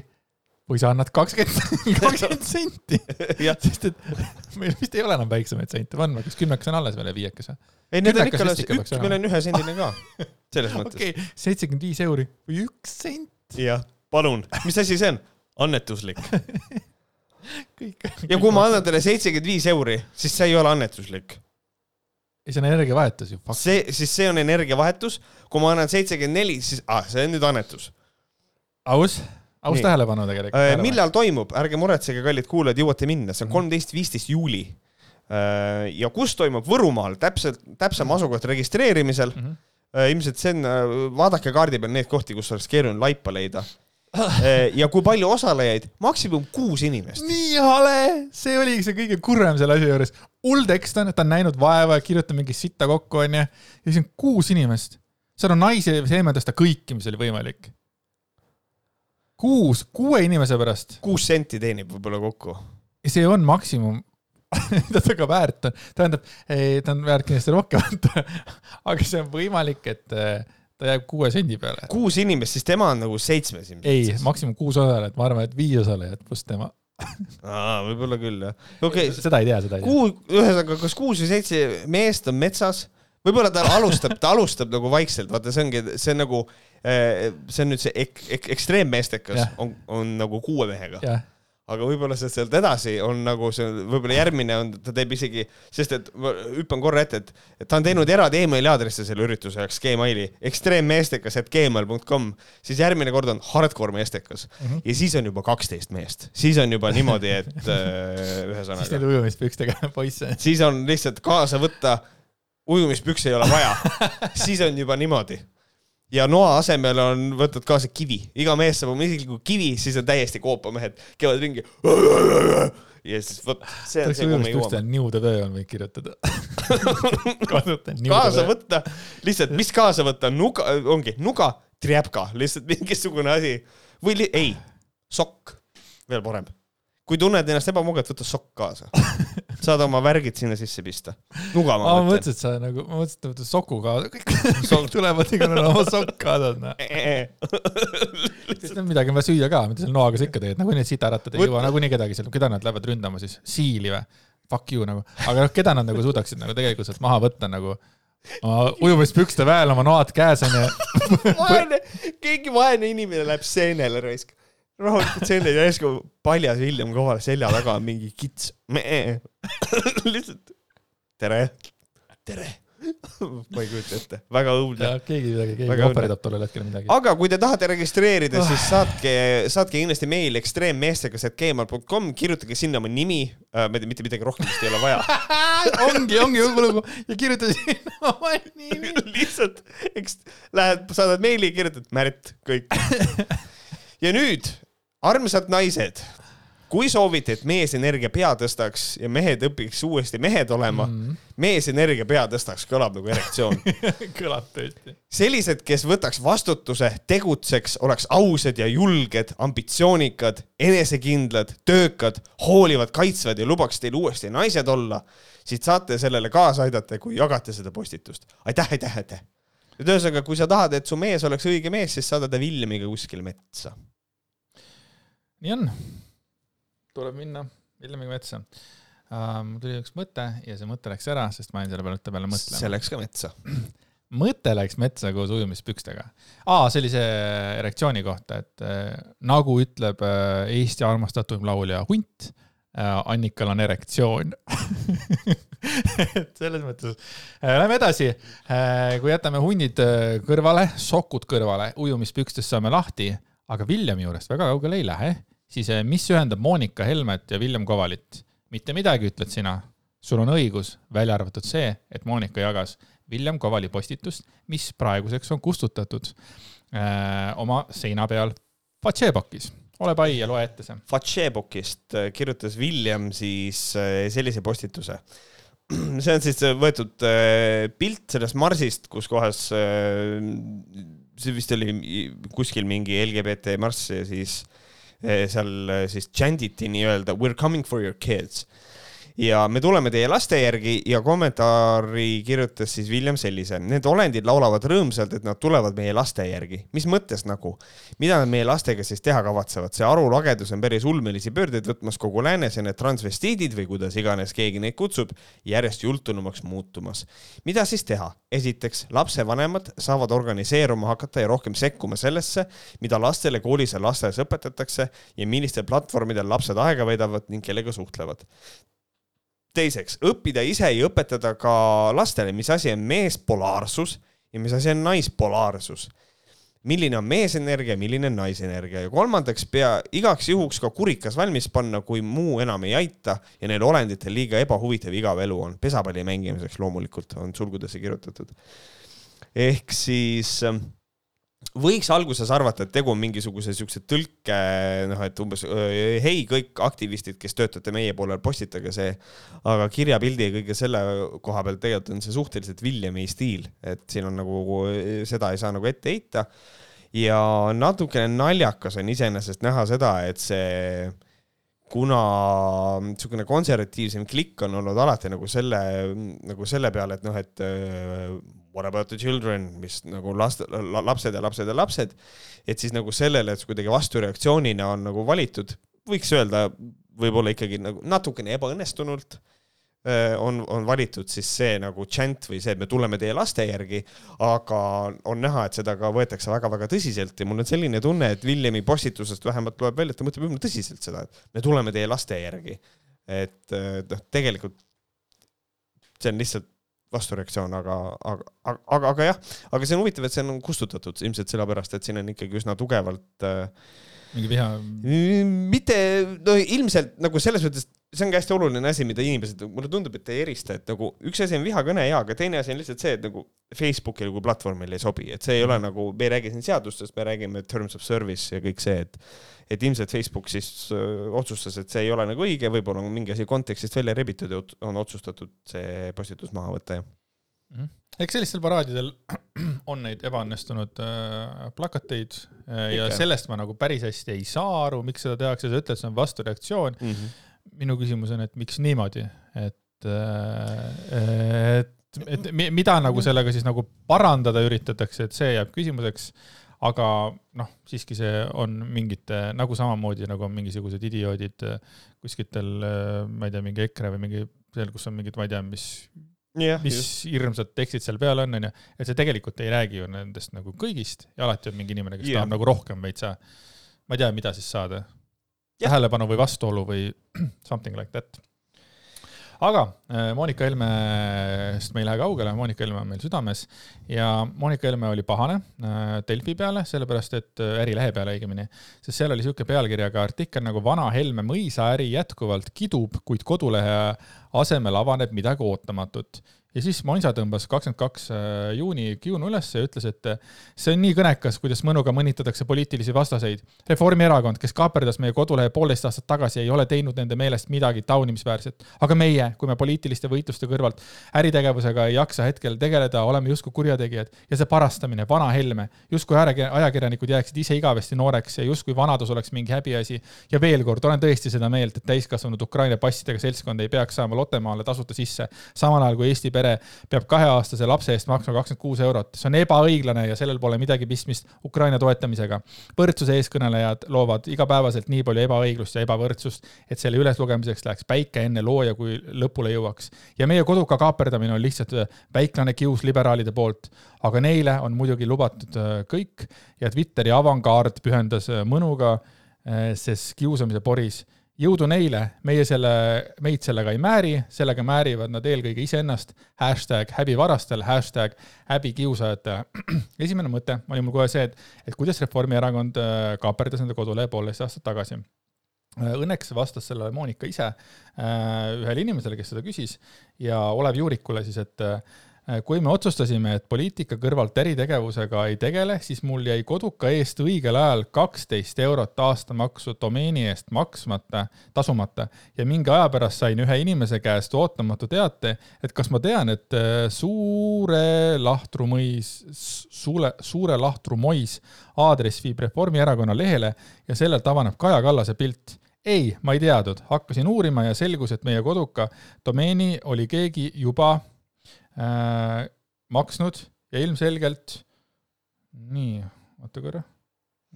või sa annad kakskümmend, kakskümmend senti. sest et meil vist ei ole enam väiksemaid sente, on või, kas kümnekas on alles veel ja viiekas või? ei need on ikka alles üks, meil on ühesendine ka. selles mõttes okei okay,, seitsekümmend viis euri või üks sent. jah, palun, mis asi see on? Annetuslik. kõik. ja kui ma annan talle seitsekümmend viis euri, siis see ei ole annetuslik. ei, see on energiavahetus ju. see, siis see on energiavahetus. kui ma annan seitsekümmend neli, siis ah, see on nüüd annetus. aus, aus Nii. tähelepanu tegelikult. Äh, millal toimub, ärge muretsege, kallid kuulajad, jõuate minna, see on kolmteist, viisteist juuli. ja kus toimub Võrumaal, täpselt, täpsem asukoht registreerimisel. Mhm. ilmselt see on, vaadake kaardi peal neid kohti, kus oleks keeruline laipa leida. ja kui palju osalejaid, maksimum kuus inimest. nii hale, see oligi see kõige kurvem selle asja juures. hull tekst on, et ta on näinud vaeva ja kirjutab mingi sitta kokku, onju. ja siis on kuus inimest. seal on naisi seemendast ta kõiki, mis oli võimalik. kuus, kuue inimese pärast kuus senti teenib võib-olla kokku. ja see on maksimum, ta ka väärt on. tähendab, ta on väärt kindlasti rohkem, aga see on võimalik, et eh, ta jääb kuue sendi peale. kuus inimest, siis tema on nagu seitsmes ilmselt. ei, maksimum kuus osalejat, ma arvan, et viis osalejat pluss tema. võib-olla küll jah. okei okay,, seda ei tea, seda ei tea. kuu, ühesõnaga, kas kuus või seitse meest on metsas, võib-olla ta alustab, ta alustab nagu vaikselt, vaata, see ongi, see on nagu, see on nüüd see ek, ek, ekstreemmeestekas on, on nagu kuue mehega, jah, aga võib-olla see sealt edasi on nagu see, võib-olla järgmine on, ta teeb isegi, sest et ma hüppan korra ette, et, et ta on teinud eraldi emaili aadressi selle ürituse jaoks, Gmaili, ekstreemmeestekas, et gmail.com, siis järgmine kord on hardcore meestekas mm. -hmm. ja siis on juba kaksteist meest, siis on juba niimoodi, et äh, siis ühesõnaga need ujumispükstega poisse. siis on lihtsalt kaasa võtta, ujumispükse ei ole vaja, siis on juba niimoodi. Ja noa asemel on võtnud kaasa kivi, iga mees saab oma isikliku kivi, siis on täiesti koopamehed, käivad ringi. ja siis vot, see on see, kuhu me jõuame. Way on võinud kirjutada. kaasa võtta, lihtsalt, mis kaasa võtta, nuga, ongi nuga, trjäpka, lihtsalt mingisugune asi või li-, ei, sokk, veel parem. kui tunned ennast ebamugavalt, võta sokk kaasa. saad oma värgid sinna sisse pista. nuga ma ma mõtlen. mõtlesin, et sa nagu, ma mõtlesin, et võtad soku kaasa, kõik kõik tulevad igal juhul oma sokk kaasas, noh. siis on midagi on vaja süüa ka, mida sa noaga sa ikka teed, nagunii need sitaratad ei Võt- jõua nagunii kedagi seal, keda nad lähevad ründama siis, siili või? Fuck you nagu, aga noh, keda nad nagu suudaksid nagu tegelikult sealt maha võtta nagu ujumispükste väel oma noad käes onju. vaene, keegi vaene inimene läheb seenele raisk. Rahulikult seenele ja järsku paljas William Koval selja taga on mingi kits. lihtsalt tere, tere. ma ei kujuta ette, väga õudne. keegi midagi, keegi ohverdab tollel hetkel midagi. aga kui te tahate registreerida, siis saatke, saatke kindlasti meil ekstreemmeestekas.gmail.com, kirjutage sinna oma nimi, ma ei tea, mitte midagi rohkem vist ei ole vaja. ongi, ongi lugu ja kirjutasin oma nimi. lihtsalt, eks lähed, saadad meili, kirjutad Märt, kõik. ja nüüd, armsad naised, kui soovite, et meesenergia pea tõstaks ja mehed õpiks uuesti mehed olema mm., meesenergia pea tõstaks kõlab nagu erektsioon. kõlab tõesti. sellised, kes võtaks vastutuse, tegutseks, oleks ausad ja julged, ambitsioonikad, enesekindlad, töökad, hoolivad, kaitsvad ja lubaks teil uuesti naised olla, siis saate sellele kaasa aidata, kui jagate seda postitust. aitäh, aitäh, aitäh. nüüd ühesõnaga, kui sa tahad, et su mees oleks õige mees, siis saada ta Villemiga kuskile metsa. Nii on. tuleb minna Villemiga metsa uh,. mul tuli üks mõte ja see mõte läks ära, sest ma jäin selle peale peale mõtlema see. läks ka metsa. mõte läks metsa koos ujumispükstega. aa, see oli see erektsiooni kohta, et äh, nagu ütleb äh, Eesti armastatuim laulja Hunt äh,, Annikal on erektsioon. et selles mõttes äh,, lähme edasi äh,. kui jätame hunnid äh, kõrvale, sokud kõrvale, ujumispükstes saame lahti, aga Villemi juurest väga kaugele ei lähe, siis äh, mis ühendab Monika Helmet ja Villem Kovalit? mitte midagi, ütled sina. sul on õigus, välja arvatud see, et Monika jagas Villem Kovali postitust, mis praeguseks on kustutatud äh, oma seina peal Fatšebokis. ole pai ja loe ette see. Fatšebokist kirjutas William siis sellise postituse. see on siis võetud pilt sellest marsist, kus kohas, see vist oli kuskil mingi LGBT marss ja siis äh, seal äh, siis chantiti nii-öelda we are coming for your kids. Ja me tuleme teie laste järgi ja kommentaari kirjutas siis William sellise. Need olendid laulavad rõõmsalt, et nad tulevad meie laste järgi. mis mõttes nagu? mida nad meie lastega siis teha kavatsevad? see arulagedus on päris ulmelisi pöördeid võtmas kogu läänes ja need transvestiidid või kuidas iganes keegi neid kutsub, järjest jultunumaks muutumas. mida siis teha? esiteks, lapsevanemad saavad organiseeruma hakata ja rohkem sekkuma sellesse, mida lastele koolis ja lasteaias õpetatakse ja millistel platvormidel lapsed aega veedavad ning kellega suhtlevad teiseks, õppida ise ja õpetada ka lastele, mis asi on meespolaarsus ja mis asi on naispolaarsus. milline on meesenergia, milline on naisenergia ja kolmandaks pea igaks juhuks ka kurikas valmis panna, kui muu enam ei aita ja neil olenditel liiga ebahuvitav igav elu on. pesapalli mängimiseks loomulikult on sulgudesse kirjutatud. ehk siis võiks alguses arvata, et tegu on mingisuguse siukse tõlke, noh, et umbes hei, kõik aktivistid, kes töötate meie poolel, postitage see. aga kirjapildi ja kõige selle koha pealt tegelikult on see suhteliselt Williami stiil, et siin on nagu, seda ei saa nagu ette heita. ja natukene naljakas on iseenesest näha seda, et see kuna niisugune konservatiivsem klikk on olnud alati nagu selle, nagu selle peale, et noh, et what about the children, mis nagu last, lapsed ja lapsed ja lapsed, et siis nagu sellele, et kuidagi vastureaktsioonina on nagu valitud, võiks öelda võib-olla ikkagi nagu natukene ebaõnnestunult äh, on, on valitud siis see nagu chant või see, et me tuleme teie laste järgi, aga on näha, et seda ka võetakse väga-väga tõsiselt ja mul on selline tunne, et Villemi postitusest vähemalt loeb välja, et ta mõtleb jumala tõsiselt seda, et me tuleme teie laste järgi. et noh, tegelikult see on lihtsalt vastureaktsioon, aga, aga, aga, aga, aga jah, aga see on huvitav, et see on kustutatud ilmselt sellepärast, et siin on ikkagi üsna tugevalt äh, mingi viha? mitte, no ilmselt nagu selles mõttes, see on ka hästi oluline asi, mida inimesed, mulle tundub, et ei erista, et nagu üks asi on vihakõne jaa, aga teine asi on lihtsalt see, et nagu Facebookile kui platvormile ei sobi, et see ei ole mhm. nagu, me ei räägi siin seadustest, me räägime terms of service ja kõik see, et et ilmselt Facebook siis öö, otsustas, et see ei ole nagu õige, võib-olla on mingi asi kontekstist välja rebitud ja on otsustatud see postitus maha võtta ja mm. -hmm. eks sellistel paraadidel on neid ebaõnnestunud äh, plakateid äh, ja sellest ma nagu päris hästi ei saa aru, miks seda tehakse, sa ütled, see on vastureaktsioon mm. -hmm. Minu küsimus on, et miks niimoodi, et äh,, et et mida nagu sellega siis nagu parandada üritatakse, et see jääb küsimuseks aga noh, siiski see on mingite, nagu samamoodi nagu on mingisugused idioodid äh, kuskitel, äh, ma ei tea, mingi EKRE või mingi seal, kus on mingid, ma ei tea, mis yeah, mis just. hirmsad tekstid seal peal on, onju, et see tegelikult ei räägi ju nendest nagu kõigist ja alati on mingi inimene, kes yeah. tahab nagu rohkem veitsa, ma ei tea, mida siis saada. Tähelepanu või vastuolu või something like that. Aga äh, Monika Helmest me ei lähe kaugele, Monika Helme on meil südames ja Monika Helme oli pahane äh, Delfi peale, sellepärast et äh, Ärilehe peale õigemini, sest seal oli niisugune pealkirjaga artikkel nagu Vana Helme mõisaäri jätkuvalt kidub, kuid kodulehe asemel avaneb midagi ootamatut ja siis Monsa tõmbas kakskümmend kaks äh, juuni kiunu üles ja ütles, et äh, see on nii kõnekas, kuidas mõnuga mõnitatakse poliitilisi vastaseid. Reformierakond, kes kaaperdas meie kodulehe poolteist aastat tagasi, ei ole teinud nende meelest midagi taunimisväärset. aga meie, kui me poliitiliste võitluste kõrvalt äritegevusega ei jaksa hetkel tegeleda, oleme justkui kurjategijad ja see parastamine, vana Helme, justkui ajakirjanikud jääksid ise igavesti nooreks ja justkui vanadus oleks mingi häbiasi. ja veel kord, olen tõesti seda meelt, et täiskasvanud Ukraina passidega seltskond ei peaks saama Lottemaale tasuta sisse, samal ajal kui Eesti pere peab kaheaastase lapse eest maksma kakskümmend kuus eurot. see on ebaõiglane ja sellel pole midagi pistmist Ukraina toetamisega. võrdsuse eeskõnelejad loovad igapäevaselt nii palju ebaõiglust ja ebavõrdsust, et selle üleslugemiseks läheks päike enne looja, kui lõpule jõuaks. ja meie koduka kaaperdamine on lihtsalt väiklane kius liberaalide poolt. aga neile on muidugi lubatud äh, kõik ja Twitteri avangard pühendas äh, mõnuga, äh, sest kiusamise poris jõudu neile, meie selle, meid sellega ei määri, sellega määrivad nad eelkõige iseennast, hashtag häbivarastel, hashtag häbikiusajatele. esimene mõte oli mul kohe see, et, et kuidas Reformierakond äh, kaaperdas nende kodulehe poolteist aastat tagasi. Äh, õnneks vastas sellele Monika ise äh, ühele inimesele, kes seda küsis ja Olev Juurikule siis, et kui me otsustasime, et poliitika kõrvalt äritegevusega ei tegele, siis mul jäi koduka eest õigel ajal kaksteist eurot aastamaksu domeeni eest maksmata, tasumata. Ja mingi aja pärast sain ühe inimese käest ootamatu teate, et kas ma tean, et äh, Suure Lahtru mõis, Suure, Suure Lahtru mois aadress viib Reformierakonna lehele ja sellelt avaneb Kaja Kallase pilt. Ei, ma ei teadnud, hakkasin uurima ja selgus, et meie koduka domeeni oli keegi juba äh, maksnud ja ilmselgelt, nii, oota korra,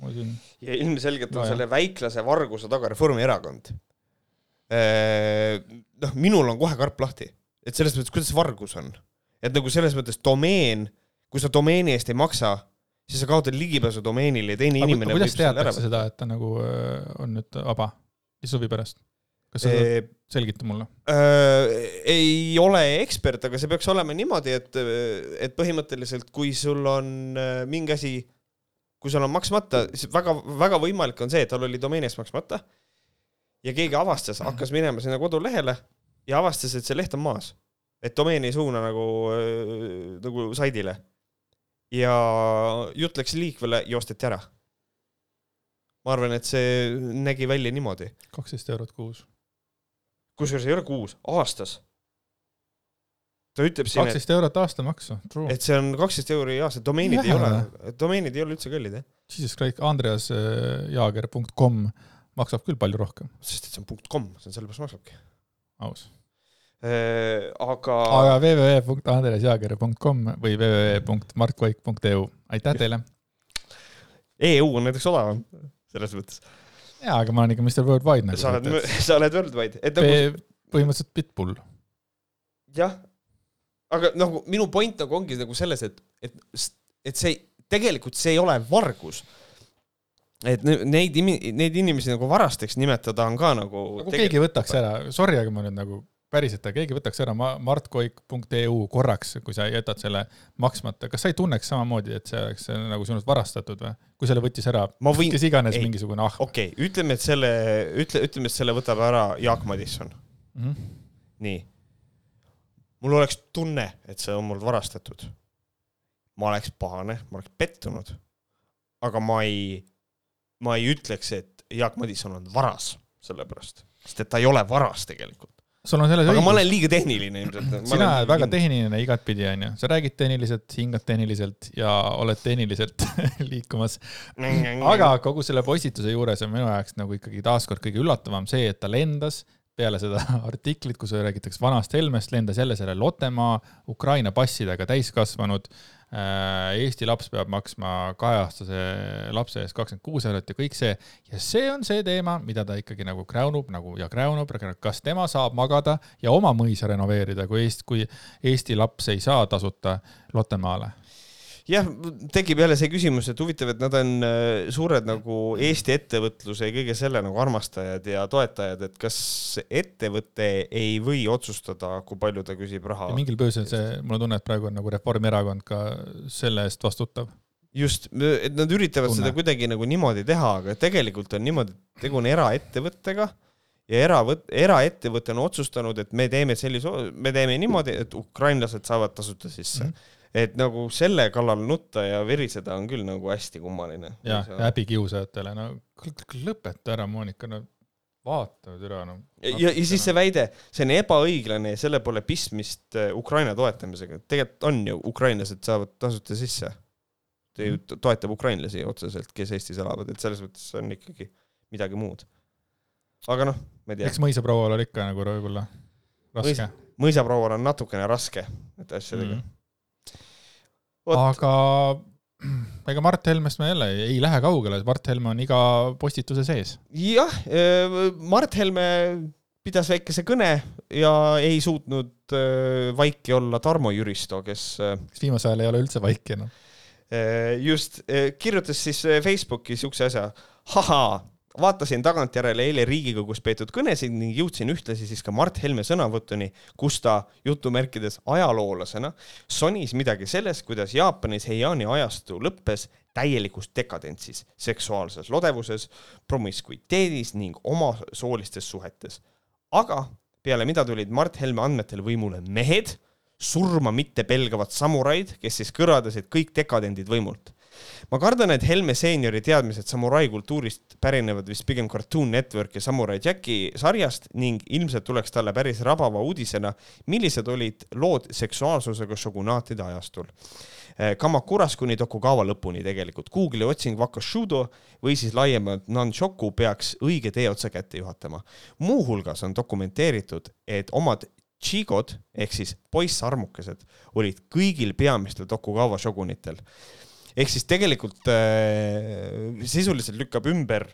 ma siin, ja ilmselgelt on No selle väiklase varguse taga Reformierakond. noh, minul on kohe karp lahti, et selles mõttes, kuidas vargus on, et nagu selles mõttes domeen, kui sa domeeni eest ei maksa, siis sa kaotad ligipääsu domeenile ja teine aga inimene kuidas selle ära teatakse seda, et ta nagu äh, on nüüd vaba, lihtsalt huvi pärast? Kas sa võtta. selgita mulle? Äh, ei ole ekspert, aga see peaks olema niimoodi, et, et põhimõtteliselt, kui sul on äh, mingi asi, kui sul on maksmata, siis väga, väga võimalik on see, et tal oli domeeni eest maksmata ja keegi avastas, hakkas minema sinna kodulehele ja avastas, et see leht on maas. et domeen ei suuna nagu, nagu saidile. ja jutt läks liikvele ja osteti ära. ma arvan, et see nägi välja niimoodi kaksteist eurot kuus. Kusjuures ei ole kuus, aastas. ta ütleb siin, kaksteist eurot aastamaksu, true. et see on kaksteist euri aastas, domeenid ei Vähe ole, domeenid ei ole üldse kallid jah, Jesus Christ, andreasjaager.com maksab küll palju rohkem, sest et see on punkt kom, see on sellepärast maksabki. aus. aga, aga www.andreasjaager.com või www.markvaik.eu, aitäh teile. EU on näiteks odavam, selles mõttes. jaa, aga ma olen ikka Mr Worldwide sa oled nagu. sa oled worldwide, et nagu põhimõtteliselt Pitbull. jah, aga nagu minu point nagu ongi nagu selles, et, et, et see tegelikult see ei ole vargus. et ne- neid, neid inimesi nagu varasteks nimetada on ka nagu kui keegi võtaks ära, sorry, aga ma nüüd nagu päriselt, keegi võtaks ära ma- martkoik.eu korraks, kui sa jätad selle maksmata, kas sa ei tunneks samamoodi, et see oleks nagu sinult varastatud või? kui selle võttis ära võin, kes iganes ei. mingisugune ah- ahm okei okay,, ütleme, et selle, ütle, ütleme, et selle võtab ära Jaak Madisson, mm. -hmm. nii. mul oleks tunne, et see on mul varastatud. ma oleks pahane, ma oleks pettunud. aga ma ei, ma ei ütleks, et Jaak Madisson on varas, sellepärast, sest et ta ei ole varas tegelikult. Sul on selles aga ma õigus, olen liiga tehniline ilmselt. sina oled väga tehniline igatpidi, onju, sa räägid tehniliselt, hingad tehniliselt ja oled tehniliselt liikumas. aga kogu selle postituse juures on minu jaoks nagu ikkagi taaskord kõige üllatavam see, et ta lendas peale seda artiklit, kus räägitakse vanast Helmest, lendas jälle selle Lottemaa Ukraina passidega täiskasvanud. Eesti laps peab maksma kaheaastase lapse eest kakskümmend kuus eurot ja kõik see. ja see on see teema, mida ta ikkagi nagu kräunub nagu ja kräunub, kas tema saab magada ja oma mõisa renoveerida, kui Eesti, kui Eesti laps ei saa tasuta Lottemaale jah, tekib jälle see küsimus, et huvitav, et nad on äh, suured nagu Eesti ettevõtluse ja kõige selle nagu armastajad ja toetajad, et kas ettevõte ei või otsustada, kui palju ta küsib raha mingil põhjusel see, mul on tunne, et praegu on nagu Reformierakond ka selle eest vastutav. just, et nad üritavad Tunne. seda kuidagi nagu niimoodi teha, aga tegelikult on niimoodi, et tegu on eraettevõttega ja eravõt-, eraettevõte on otsustanud, et me teeme sellise, me teeme niimoodi, et ukrainlased saavad tasuta sisse mm. -hmm. Et nagu selle kallal nutta ja viriseda on küll nagu hästi kummaline. ja, ja häbikiusajatele, no lõpeta ära, Monika, no vaata üle, no. ja, ja siis see väide, see on ebaõiglane ja selle pole pistmist äh, Ukraina toetamisega, tegelikult on ju, ukrainlased saavad tasuta sisse. ta ju to- toetab ukrainlasi otseselt, kes Eestis elavad, et selles mõttes on ikkagi midagi muud. aga noh, ma ei tea eks, mõisaproual oli ikka nagu võib-olla raske. mõisaproual on natukene raske nende asjadega mm.. vot, aga ega Mart Helmest me jälle ei lähe kaugele, Mart Helme on iga postituse sees. jah, Mart Helme pidas väikese kõne ja ei suutnud äh, vaiki olla Tarmo Jüristo, kes äh, kes viimasel ajal ei ole üldse vaiki enam. Just, kirjutas siis Facebooki siukse asja, ahaa, vaatasin tagantjärele eile Riigikogus peetud kõnesid ning jõudsin ühtlasi siis ka Mart Helme sõnavõtuni, kus ta jutumärkides ajaloolasena sonis midagi sellest, kuidas Jaapanis Heiani ajastu lõppes täielikus dekadentsis, seksuaalses lodevuses, promiskuiteedis ning omasoolistes suhetes. aga peale mida tulid Mart Helme andmetel võimule mehed, surma mitte pelgavad samuraid, kes siis kõrvaldasid kõik dekadendid võimult. Ma kardan, et Helme seeniori teadmised samurai kultuurist pärinevad vist pigem Cartoon Network ja Samurai Jacki sarjast ning ilmselt tuleks talle päris rabava uudisena, millised olid lood seksuaalsusega šogunaatide ajastul. Kamakuras kuni Tokugawa lõpuni tegelikult. Google'i otsing Wakashudo või siis laiemalt Nanshoku peaks õige teeotsa kätte juhatama. muuhulgas on dokumenteeritud, et omad Chigod ehk siis poissarmukesed olid kõigil peamistel Tokugawa šogunitel. Ehk siis tegelikult äh, sisuliselt lükkab ümber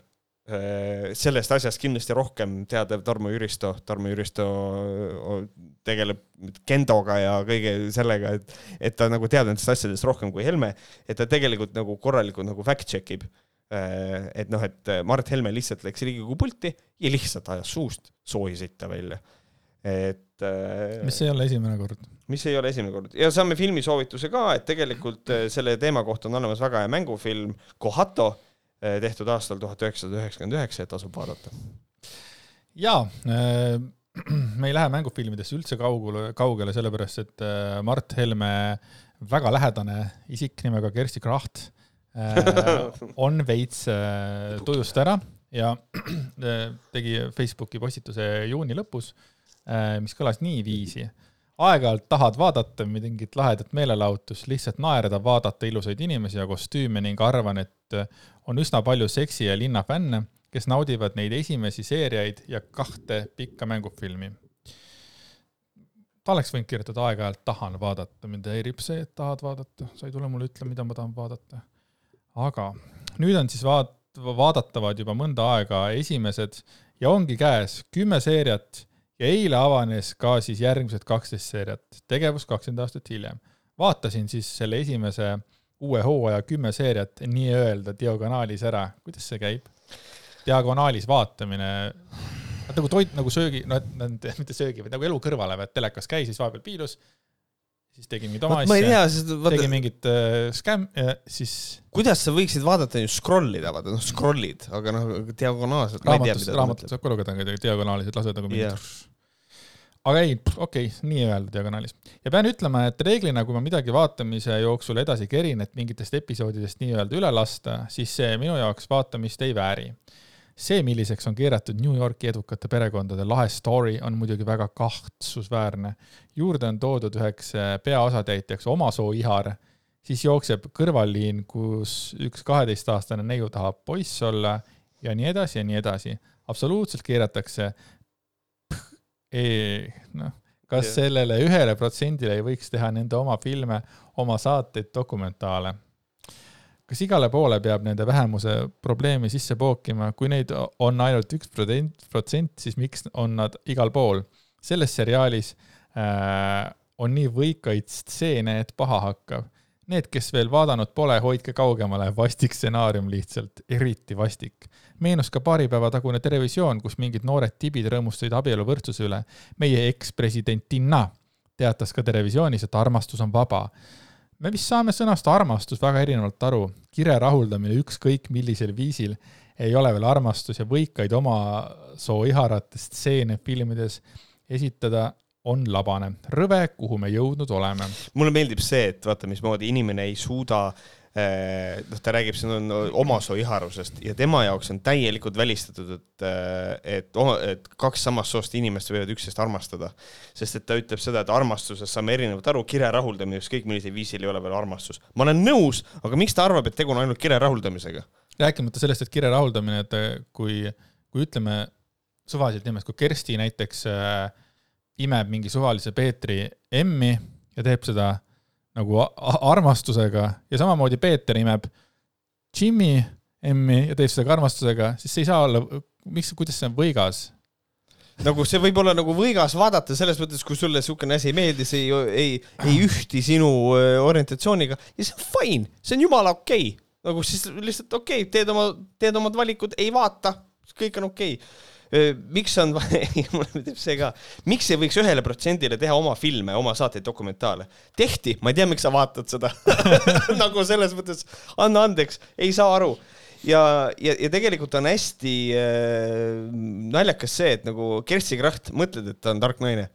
äh, sellest asjast kindlasti rohkem teadev Tarmo Jüristo. Tarmo Jüristo äh, tegeleb kendoga ja kõige sellega, et, et ta nagu teab nendest asjadest rohkem kui Helme, et ta tegelikult nagu korralikult nagu fact check ib et noh, et Mart Helme lihtsalt läks Riigikogu pulti ja lihtsalt ajas suust soohisita välja et äh, mis ei ole esimene kord. mis ei ole esimene kord ja saame filmisoovituse ka, et tegelikult äh, selle teema kohta on olemas väga hea mängufilm Kohato, äh, tehtud aastal tuhat üheksasada üheksakümmend üheksa ja tasub vaadata. jaa äh,, me ei lähe mängufilmidesse üldse kaugele, kaugele, sellepärast et Mart Helme väga lähedane isik nimega Kersti Kracht on veits tujust ära ja tegi Facebooki postituse juuni lõpus mis kõlas niiviisi. aeg-ajalt tahad vaadata mingit lahedat meelelahutust, lihtsalt naerda, vaadata ilusaid inimesi ja kostüüme ning arvan, et on üsna palju seksi ja linna fänne, kes naudivad neid esimesi seeriaid ja kahte pikka mängufilmi. ta oleks võinud kirjutada aeg-ajalt tahan vaadata, mind häirib see, et tahad vaadata, sa ei tule mulle ütlema, mida ma tahan vaadata. aga nüüd on siis vaat-, vaadatavad juba mõnda aega esimesed ja ongi käes kümme seeriat ja eile avanes ka siis järgmised kaksteist seeriat, tegevus kakskümmend aastat hiljem. vaatasin siis selle esimese uue hooaja kümme seeriat nii-öelda diagonaalis ära, kuidas see käib? diagonaalis vaatamine, nagu toit, nagu söögi, no mitte söögi, vaid nagu elu kõrvale, et telekas käis, siis vahepeal piilus siis tegin mingit oma asja, vaata... tegin mingit äh, skäm ja siis. kuidas sa võiksid vaadata ju scroll ida, vaata noh, scroll'id, aga noh, diagonaalselt. raamatust, raamatut saab ka lugeda diagonaalis, et lased nagu mingit yeah aga ei, okei okay,, nii-öelda diagonaalis. ja pean ütlema, et reeglina, kui ma midagi vaatamise jooksul edasi kerin, et mingitest episoodidest nii-öelda üle lasta, siis see minu jaoks vaatamist ei vääri. See, milliseks on keeratud New Yorki edukate perekondade lahe story, on muidugi väga kahtsusväärne. juurde on toodud üheks äh, peaosatäitjaks oma soo ihar, siis jookseb kõrvalliin, kus üks kaheteistaastane neiu tahab poiss olla ja nii edasi ja nii edasi. absoluutselt keeratakse ei, noh, kas yeah. sellele ühele protsendile ei võiks teha nende oma filme, oma saateid, dokumentaale? Kas igale poole peab nende vähemuse probleemi sisse pookima, kui neid on ainult üks protsent, siis miks on nad igal pool? selles seriaalis äh, on nii võikaid stseene, et paha hakkab. Need, kes veel vaadanud pole, hoidke kaugemale, vastik stsenaarium lihtsalt, eriti vastik meenus ka paari päeva tagune Terevisioon, kus mingid noored tibid rõõmustasid abieluvõrdsuse üle. meie ekspresidentina teatas ka Terevisioonis, et armastus on vaba. Me vist saame sõnast armastus väga erinevalt aru. kire rahuldamine ükskõik millisel viisil ei ole veel armastus ja võikaid oma soo iharate stseene filmides esitada on labane, rõve, kuhu me jõudnud oleme. mulle meeldib see, et vaata, mismoodi inimene ei suuda äh, noh, ta räägib siin omasoo iharusest ja tema jaoks on täielikult välistatud, et, eh, et, et kaks samast soost inimest võivad üksteist armastada. sest et ta ütleb seda, et armastusest saame erinevalt aru, kire rahuldamine ükskõik millisel viisil ei ole veel armastus. ma olen nõus, aga miks ta arvab, et tegu on ainult kire rahuldamisega? rääkimata sellest, et kire rahuldamine, et kui, kui ütleme suvaliselt nimest, kui Kersti näiteks äh, imeb mingi suvalise Peetri emmi ja teeb seda nagu armastusega ja samamoodi Peeter imeb Jimmy emmi ja teeb seda ka armastusega, siis see ei saa olla, miks, kuidas see on võigas? nagu see võib olla nagu võigas vaadata selles mõttes, kui sulle niisugune asi ei meeldi, see ei, ei, ei ühti sinu äh, orientatsiooniga ja see on fine, see on jumala okei okay.. nagu siis lihtsalt okei okay,, teed oma, teed omad valikud, ei vaata, kõik on okei okay miks on, mulle meeldib see ka, miks ei võiks ühele protsendile teha oma filme, oma saateid, dokumentaale? tehti, ma ei tea, miks sa vaatad seda. Nagu selles mõttes, anna andeks, ei saa aru. Ja, ja, ja tegelikult on hästi äh, naljakas see, et nagu Kersti Kracht, mõtled, et ta on tark naine.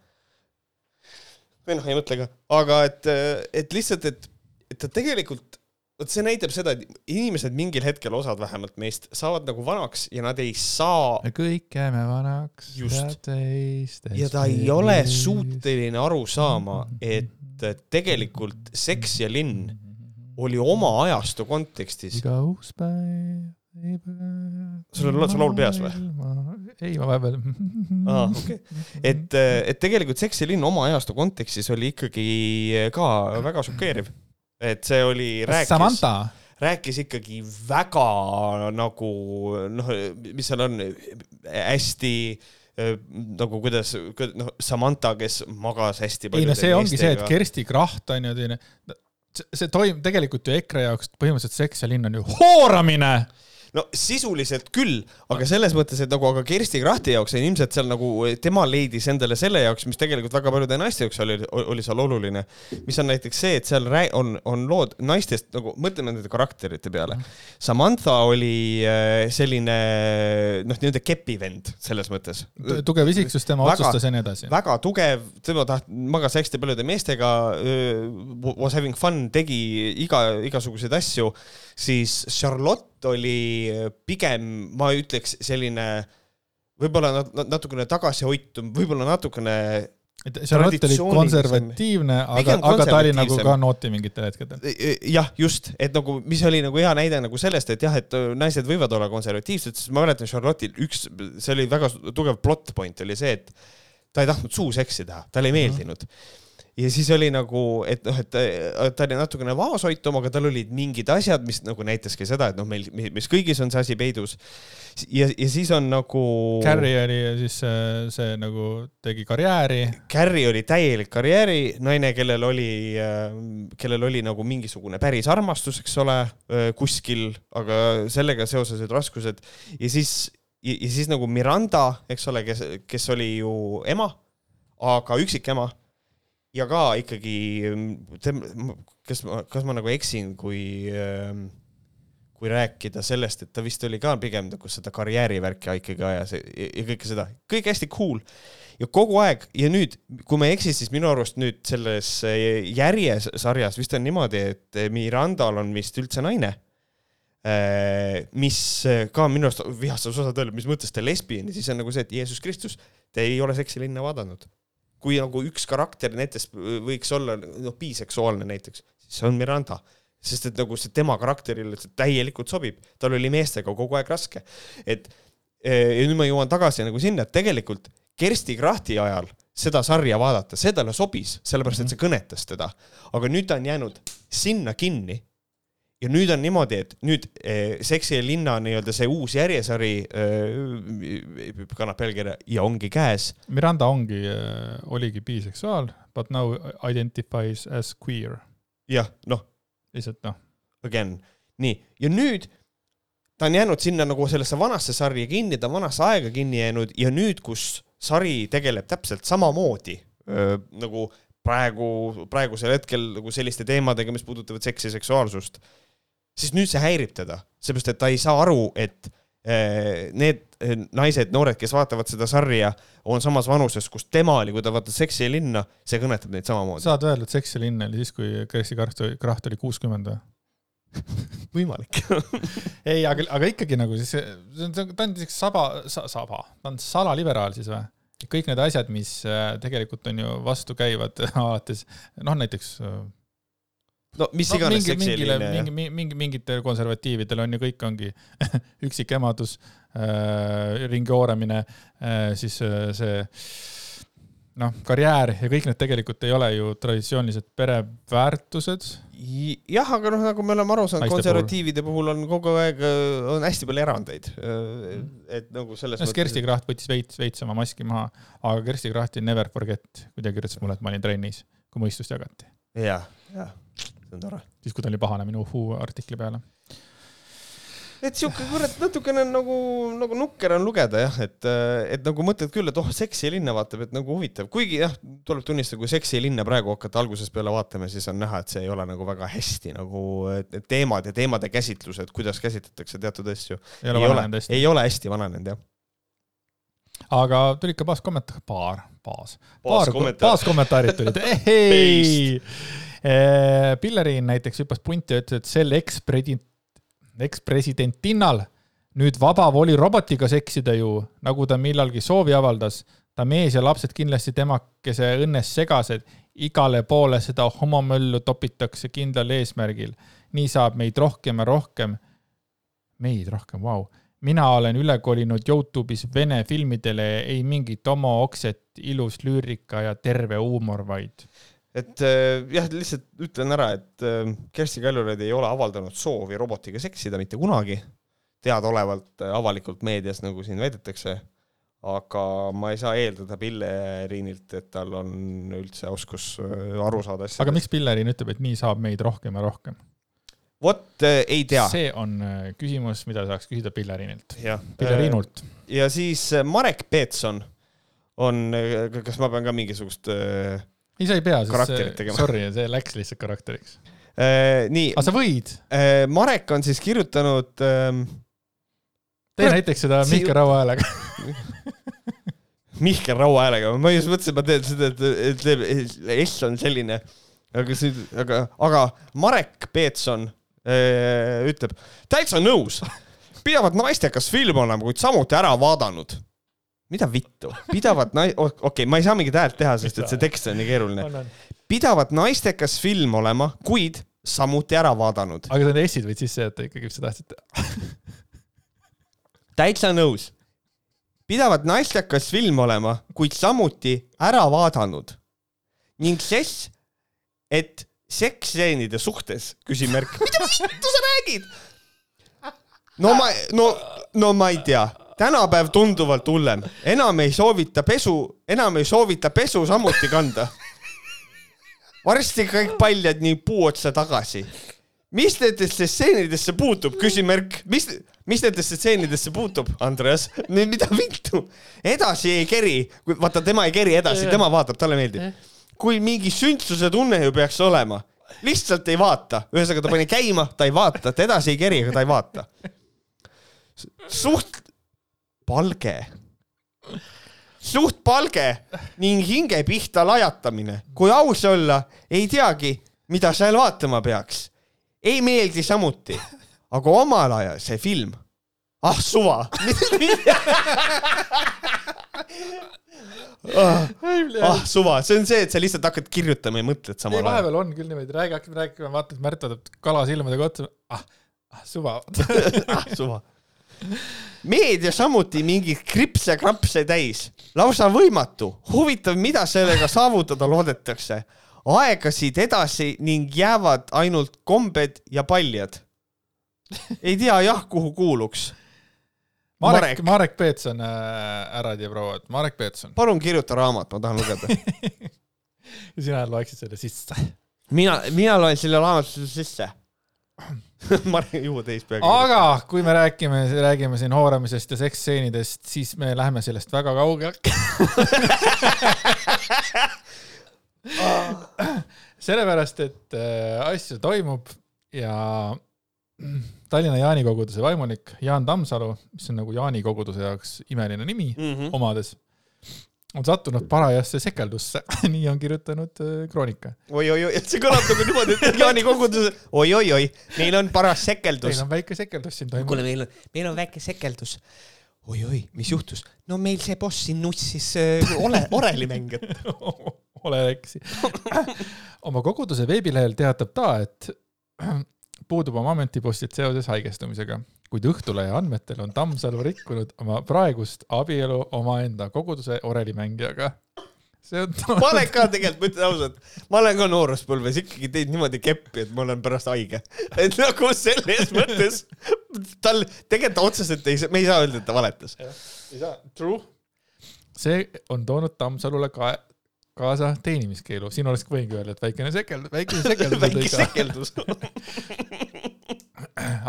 või noh, ei mõtle ka, aga et, et lihtsalt, et, et ta tegelikult vot see näitab seda, et inimesed mingil hetkel, osad vähemalt meist, saavad nagu vanaks ja nad ei saa. me kõik jääme vanaks. just. ja ta ei ole suuteline aru saama, et tegelikult seks ja linn oli oma ajastu kontekstis iga uus päev. Sul on la- see laul peas või? ei, ma vahepeal. aa, okei. et, et tegelikult Seks ja linn oma ajastu kontekstis oli ikkagi ka väga šokeeriv. Et see oli, rääkis, rääkis ikkagi väga nagu noh, mis seal on, hästi eh, nagu kuidas, noh, Samantha, kes magas hästi ei no see ongi see, et. Kersti Kracht on ju selline, see, toimub tegelikult ju EKRE jaoks põhimõtteliselt Seks ja linn on ju hooramine. No sisuliselt küll, aga selles mõttes, et nagu aga Kersti Krahti jaoks on ilmselt seal nagu tema leidis endale selle jaoks, mis tegelikult väga paljude naiste jaoks oli, oli seal oluline. mis on näiteks see, et seal on, on lood naistest nagu, mõtleme nende karakterite peale. Samantha oli äh, selline noh, nii-öelda kepivend selles mõttes. tugev isiksus, tema Väga- otsustas ja nii edasi. väga tugev, tema taht-, magas hästi paljude meestega, was having fun, tegi iga, igasuguseid asju, siis Charlotte oli pigem, ma ütleks, selline võib-olla nat- nat- natukene tagasihoitum, võib-olla natukene Charlotte oli konservatiivne, aga aga ta oli nagu ka nooti mingitel hetkedel. jah, just, et nagu, mis oli nagu hea näide nagu sellest, et jah, et naised võivad olla konservatiivsed, sest ma mäletan Charlotte'il üks, see oli väga tugev plot point oli see, et ta ei tahtnud suuseksi teha, talle ei meeldinud. Ja siis oli nagu, et noh, et ta oli natukene vaoshoitum, aga tal olid mingid asjad, mis nagu näitaski seda, et noh, meil, mis kõigis on see asi peidus. ja, ja siis on nagu. Carrie oli siis see, see nagu tegi karjääri. Carrie oli täielik karjääri naine, kellel oli, kellel oli nagu mingisugune päris armastus, eks ole, kuskil, aga sellega seoses olid raskused ja siis, ja siis nagu Miranda, eks ole, kes, kes oli ju ema, aga üksikema ja ka ikkagi, kas ma, kas ma nagu eksin, kui kui rääkida sellest, et ta vist oli ka pigem nagu seda karjäärivärki ikkagi ajas ja, kõike seda, kõik hästi cool ja kogu aeg ja nüüd, kui ma ei eksi, siis minu arust nüüd selles järjesarjas vist on niimoodi, et Mirandal on vist üldse naine. mis ka minu arust vihastas osad öelda, mis mõttes ta lesbian ja siis on nagu see, et Jeesus Kristus, te ei ole seksilinna vaadanud. Kui nagu üks karakter näiteks võiks olla noh, biseksuaalne näiteks, siis see on Miranda sest et nagu see tema karakterile see täielikult sobib, tal oli meestega kogu aeg raske. et ja nüüd ma jõuan tagasi nagu sinna, et tegelikult Kersti Krahti ajal seda sarja vaadata, see talle sobis, sellepärast et see kõnetas teda. aga nüüd ta on jäänud sinna kinni. Ja nüüd on niimoodi, et nüüd eh, Seksi ja linna nii-öelda see uus järjesari eh, kannab pealkirja ja ongi käes. Miranda ongi, oligi biseksuaal, but now identifies as queer. jah, noh lihtsalt noh, again, nii, ja nüüd ta on jäänud sinna nagu sellesse vanasse sarja kinni, ta on vanasse aega kinni jäänud ja nüüd, kus sari tegeleb täpselt samamoodi öö, nagu praegu, praegusel hetkel nagu selliste teemadega, mis puudutavad seksi ja seksuaalsust, siis nüüd see häirib teda, seepärast et ta ei saa aru, et öö, need naised, noored, kes vaatavad seda sarja, on samas vanuses, kus tema oli, kui ta vaatas Seksi ja linna, see kõnetab neid samamoodi. saad öelda, et Seks ja linn oli siis, kui Kersti Kracht oli, kuuskümmend või? võimalik ei, aga, aga ikkagi nagu siis, ta on siukene saba sa,, saba, ta on salaliberaal siis või? kõik need asjad, mis äh, tegelikult on ju vastukäivad alates, noh näiteks no mis no, iganes mingi, seksi ja mingile, ja mingi, mingi, mingitel konservatiividel on ju kõik ongi üksikemadus äh,, ringi ooramine äh,, siis äh, see noh, karjäär ja kõik need tegelikult ei ole ju traditsioonilised pereväärtused. jah, aga noh, nagu me oleme aru saanud, konservatiivide puhul on kogu aeg, on hästi palju erandeid. et nagu selles sest Kersti Kracht võttis veits, veits oma maski maha, aga Kersti Krahti never forget, kui ta kirjutas mulle, et ma olin trennis, kui mõistust jagati. jah, jah, see on tore. siis, kui ta oli pahane minu Who artikli peale. et siuke kurat natukene nagu, nagu nukker on lugeda jah, et, et nagu mõtled küll, et oh, seksi linna vaatab, et nagu huvitav, kuigi jah, tuleb tunnistada, kui seksi linna praegu hakata algusest peale vaatama, siis on näha, et see ei ole nagu väga hästi nagu teemad ja teemade käsitlused, kuidas käsitletakse teatud asju. ei ole vananenud hästi. ei ole hästi vananenud jah. aga tuli ikka baas kommentaar, paar, baas, paar, Baaskommentaar. baaskommentaarid tulid, ehei. Pillerin näiteks hüppas punti ja ütles, et sel ekspresident, ekspresidentinnal nüüd vaba voli robotiga seksida ju, nagu ta millalgi soovi avaldas. ta mees ja lapsed kindlasti temakese õnnes segased, igale poole seda homomöllu topitakse kindlal eesmärgil nii saab meid rohkem ja rohkem, meid rohkem, vau. mina olen üle kolinud Youtube'is vene filmidele, ei mingit homookset, ilus lüürika ja terve huumor, vaid. Et äh, jah, lihtsalt ütlen ära, et äh, Kersti Kaljulaid ei ole avaldanud soovi robotiga seksida mitte kunagi, teadaolevalt äh, avalikult meedias, nagu siin väidetakse aga ma ei saa eeldada Pilleriinilt, et tal on üldse oskus äh, aru saada asjadest. aga miks Pilleriin ütleb, et nii saab meid rohkem ja rohkem? vot äh, ei tea. see on äh, küsimus, mida saaks küsida Pilleriinilt. Pilleriinult. Ja siis Marek Peetson on, kas ma pean ka mingisugust ei, sa ei pea, sest sorry, see läks lihtsalt karakteriks äh,. nii. aga sa võid äh,. Marek on siis kirjutanud äh, tee näiteks seda Mihkel Raua häälega Mihkel Raua häälega, ma just mõtlesin, et ma teen seda, et teeb, S on selline, aga see, aga, aga Marek Peetson äh, ütleb, täitsa nõus, pidavat naistekas film olema, kuid samuti ära vaadanud. Mida vittu, pidavat nai-, okei okay,, ma ei saa mingit häält teha, sest et see tekst on nii keeruline. pidavat naistekas film olema, kuid samuti ära vaadanud. aga need S-id võid sisse jätta ikkagi, mis sa tahtsid täitsa nõus. pidavat naistekas film olema, kuid samuti ära vaadanud. ning ses, et seksstseenide suhtes, küsimärk, mida vittu sa räägid? no ma, no, no ma ei tea, tänapäev tunduvalt hullem, enam ei soovita pesu, enam ei soovita pesu samuti kanda. varsti kõik paljad nii puu otsa tagasi. mis nendesse stseenidesse puutub, küsimärk, mis mis nendesse stseenidesse puutub, Andreas? mida vittu? edasi ei keri, vaata tema ei keri edasi, tema vaatab, talle meeldib. kui mingi sündsuse tunne ju peaks olema, lihtsalt ei vaata, ühesõnaga ta pani käima, ta ei vaata, ta edasi ei keri, aga ta ei vaata. suht palge, suht palge ning hinge pihta lajatamine, kui aus olla, ei teagi, mida seal vaatama peaks. ei meeldi samuti. Aga omal ajal see film, ah suva. Ah, ah suva, see on see, et sa lihtsalt hakkad kirjutama ja mõtled samal ajal. vahepeal on küll niimoodi, räägi, hakkad rääkima, vaatad, Märt vaatab kala silmadega otsa, ah, ah suva. Ah suva. Meedia samuti mingeid kripse-krapse täis, lausa võimatu, huvitav, mida sellega saavutada loodetakse. aegasid edasi ning jäävad ainult kombed ja paljad ei tea jah, kuhu kuuluks. Marek, Marek, Marek Peetson äh,, härrad ja prouad, Marek Peetson. palun kirjuta raamat, ma tahan lugeda ja sina loeksid selle sisse. mina, mina loen selle raamatu sisse Marek, juhu teist peaaegu. aga kui me räägime, räägime siin hooramisest ja seksstseenidest, siis me läheme sellest väga kaugele sellepärast, et äh, asju toimub ja Tallinna Jaani koguduse vaimulik Jaan Tammsalu, mis on nagu Jaani koguduse jaoks imeline nimi mm -hmm. omades, on sattunud parajasse sekeldusse nii on kirjutanud äh, Kroonika oi,. oi-oi-oi, see kõlab nagu niimoodi, et Jaani kogudus, oi-oi-oi, meil on paras sekeldus. meil on väike sekeldus siin toimub. kuule, meil on, meil on väike sekeldus. oi-oi, mis juhtus? no meil see boss siin nussis äh, ole, orelimängijat ole eksi oma koguduse veebilehel teatab ta, et puudub oma ametipostid seoses haigestumisega, kuid Õhtulehe andmetel on Tammsalu rikkunud oma praegust abielu omaenda koguduse orelimängijaga. see on toon... ma olen ka tegelikult, ma ütlen ausalt, ma olen ka nooruspõlves ikkagi teinud niimoodi keppi, et ma olen pärast haige. et nagu selles mõttes tal tegelikult otseselt ei saa, me ei saa öelda, et ta valetas. ei saa, true. see on toonud Tammsalule ka kaasa teenimiskeelu, siin oleks võingi öelda, et väikene sekeldus, väikene sekeldus väike sekeldus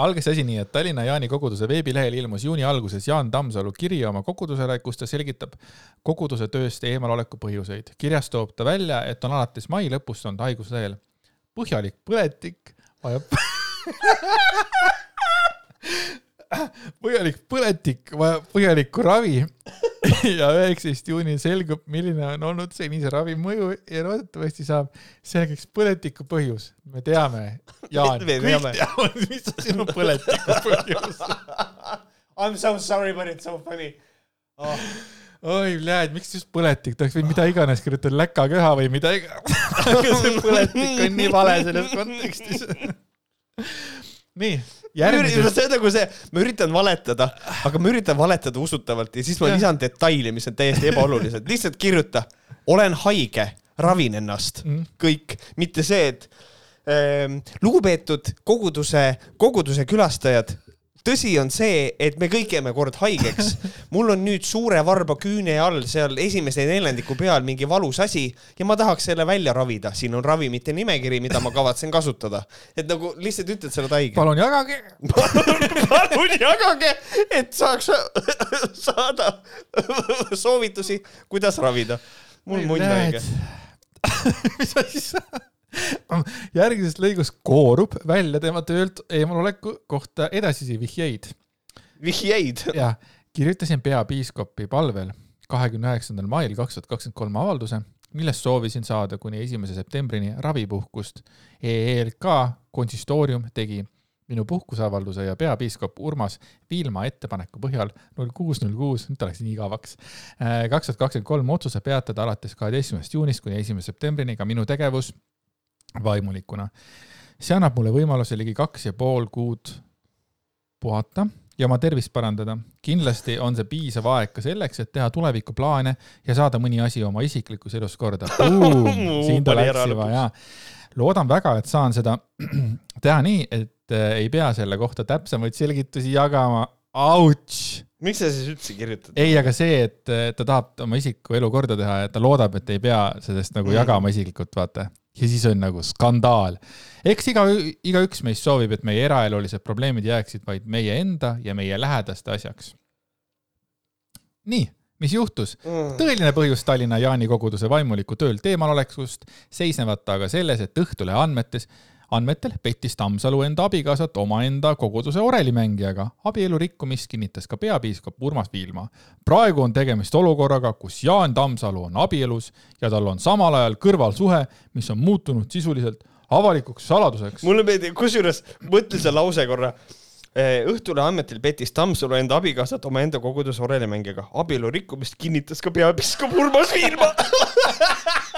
algas asi nii, et Tallinna Jaani koguduse veebilehel ilmus juuni alguses Jaan Tammsalu kiri oma kogudusele, kus ta selgitab koguduse tööst eemaloleku põhjuseid. kirjas toob ta välja, et on alates mai lõpust olnud haiguslehel. põhjalik põletik vajab põhjalik põletik vajab põhjalikku ravi. Ja üheksateist juunil selgub, milline on olnud senise ravi mõju ja loodetavasti saab selgeks põletiku põhjus. me teame, Jaan, kõik teavad, mis on sinu põletiku põhjus. I m so sorry, but it's so funny. Oh. Oi, näed, miks just põletik, ta oleks võinud mida iganes kirjutada, läkaköha või mida iganes aga see põletik on nii vale selles kontekstis. Nii, järgmises. see on nagu see, ma üritan valetada, aga ma üritan valetada usutavalt ja siis ma lisan detaile, mis on täiesti ebaolulised, lihtsalt kirjuta, olen haige, ravin ennast, Mm. kõik, mitte see, et ähm, lugupeetud koguduse, koguduse külastajad, tõsi on see, et me kõik jääme kord haigeks. mul on nüüd suure varba küüne all seal esimese neljandiku peal mingi valus asi ja ma tahaks selle välja ravida. siin on ravimite nimekiri, mida ma kavatsen kasutada. et nagu lihtsalt ütled, sa oled haige. palun jagage. palun jagage, et saaks saada soovitusi, kuidas ravida. mul munn haige. mis asi see on? Järgmises lõigus koorub välja tema töölt eemaloleku kohta edasisi vihjeid vihjeid. ja kirjutasin peapiiskopi palvel kahekümne üheksandal mail kaks tuhat kakskümmend kolm avalduse, milles soovisin saada kuni esimese septembrini ravipuhkust. EELK konsistoorium tegi minu puhkuseavalduse ja peapiiskop Urmas Viilma ettepaneku põhjal null kuus null kuus, nüüd ta läks nii igavaks, kaks tuhat kakskümmend kolm otsuse peatada alates kaheteistkümnendast juunist kuni esimese septembrini ka minu tegevus vaimulikuna. see annab mulle võimaluse ligi kaks ja pool kuud puhata ja oma tervist parandada. kindlasti on see piisav aeg ka selleks, et teha tulevikuplaane ja saada mõni asi oma isiklikus elus korda. siin ta läks juba lõpuks. ja loodan väga, et saan seda teha nii, et äh, ei pea selle kohta täpsemaid selgitusi jagama. Autš miks sa siis üldse kirjutad? ei, aga see, et äh, ta tahab oma isiklikku elu korda teha ja ta loodab, et ei pea sellest nagu Mm. jagama isiklikult, vaata. Ja siis on nagu skandaal. eks iga, igaüks meist soovib, et meie eraelulised probleemid jääksid vaid meie enda ja meie lähedaste asjaks. nii, mis juhtus? tõeline põhjus Tallinna Jaani koguduse vaimuliku töölt eemalolekust seisnevat aga selles, et Õhtulehe andmetes, andmetel pettis Tammsalu enda abikaasat omaenda koguduse orelimängijaga. abielu rikkumist kinnitas ka peapiiskop Urmas Viilma. praegu on tegemist olukorraga, kus Jaan Tammsalu on abielus ja tal on samal ajal kõrvalsuhe, mis on muutunud sisuliselt avalikuks saladuseks. mulle meeldib, kusjuures mõtle see lause korra. Õhtulehe andmetel pettis Tammsalu enda abikaasat omaenda koguduse orelimängijaga. abielu rikkumist kinnitas ka peapiiskop Urmas Viilma.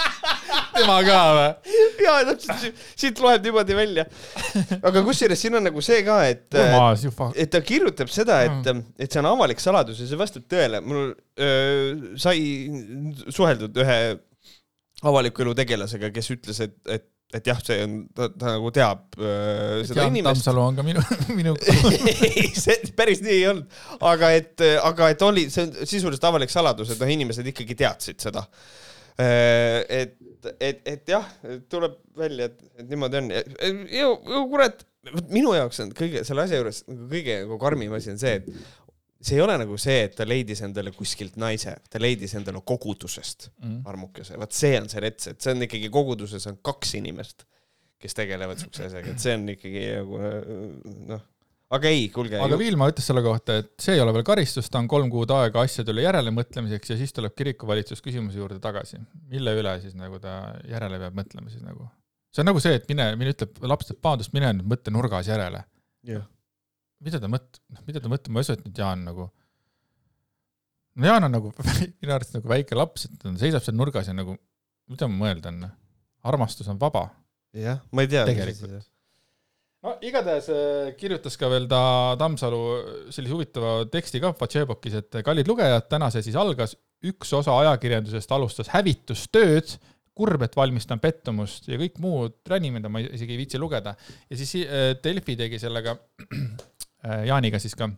tema ka või? ja täpselt, siit loeb niimoodi välja. aga kusjuures siin on nagu see ka, et et ta kirjutab seda, et, et see on avalik saladus ja see vastab tõele. mul öö, sai suheldud ühe avaliku elu tegelasega, kes ütles, et, et, et jah, see on, ta, ta nagu teab öö, seda Jaan inimest. Tammsalu on ka minu, minu ei, see päris nii ei olnud, aga et, aga et oli, see on sisuliselt avalik saladus, et noh, inimesed ikkagi teadsid seda. et, et, et jah, tuleb välja, et, et niimoodi on. Ja, kurat, minu jaoks on kõige selle asja juures kõige nagu karmim asi on see, et see ei ole nagu see, et ta leidis endale kuskilt naise, ta leidis endale kogudusest Mm. armukese, vot see on see rets, et see on ikkagi koguduses on kaks inimest, kes tegelevad siukse asjaga, et see on ikkagi nagu noh, aga ei, kuulge. aga Viilma ütles selle kohta, et see ei ole veel karistus, ta on kolm kuud aega asjade üle järelemõtlemiseks ja siis tuleb kirikuvalitsus küsimuse juurde tagasi. mille üle siis nagu ta järele peab mõtlema siis nagu? see on nagu see, et mine, mine ütleb, laps ütleb, vabandust, mine nüüd mõtle nurgas järele. jah, mida ta mõt-, noh, mida ta mõtleb, ma ei usu, et nüüd Jaan nagu, no Jaan on nagu minu arust nagu väike laps, et ta seisab seal nurgas ja nagu, mida ma mõelda on, armastus on vaba jah, ma ei tea. Tegelikult. No igatahes äh, kirjutas ka veel ta Tammsalu sellise huvitava teksti ka Fatšebokis, et kallid lugejad, täna see siis algas, üks osa ajakirjandusest alustas hävitustööd, kurb, et valmistan pettumust ja kõik muud räni, mida ma isegi ei viitsi lugeda. ja siis äh, Delfi tegi sellega äh, Jaaniga siis ka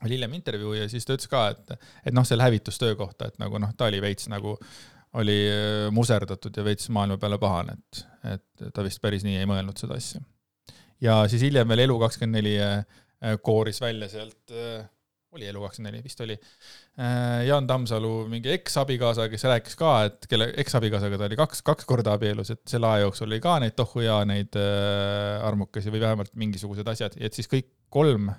oli hiljem intervjuu ja siis ta ütles ka, et, et noh, selle hävitustöö kohta, et nagu noh, ta oli veits nagu, oli äh, muserdatud ja veits maailma peale pahane, et, et ta vist päris nii ei mõelnud seda asja ja siis hiljem veel Elu24 äh, kooris välja sealt, oli Elu24 vist oli, Jaan Tammsalu mingi eksabikaasa, kes rääkis ka, et kelle eksabikaasaga ta oli kaks, kaks korda abielus, et selle aja jooksul oli ka neid tohu ja neid äh, armukesi või vähemalt mingisugused asjad, et siis kõik kolm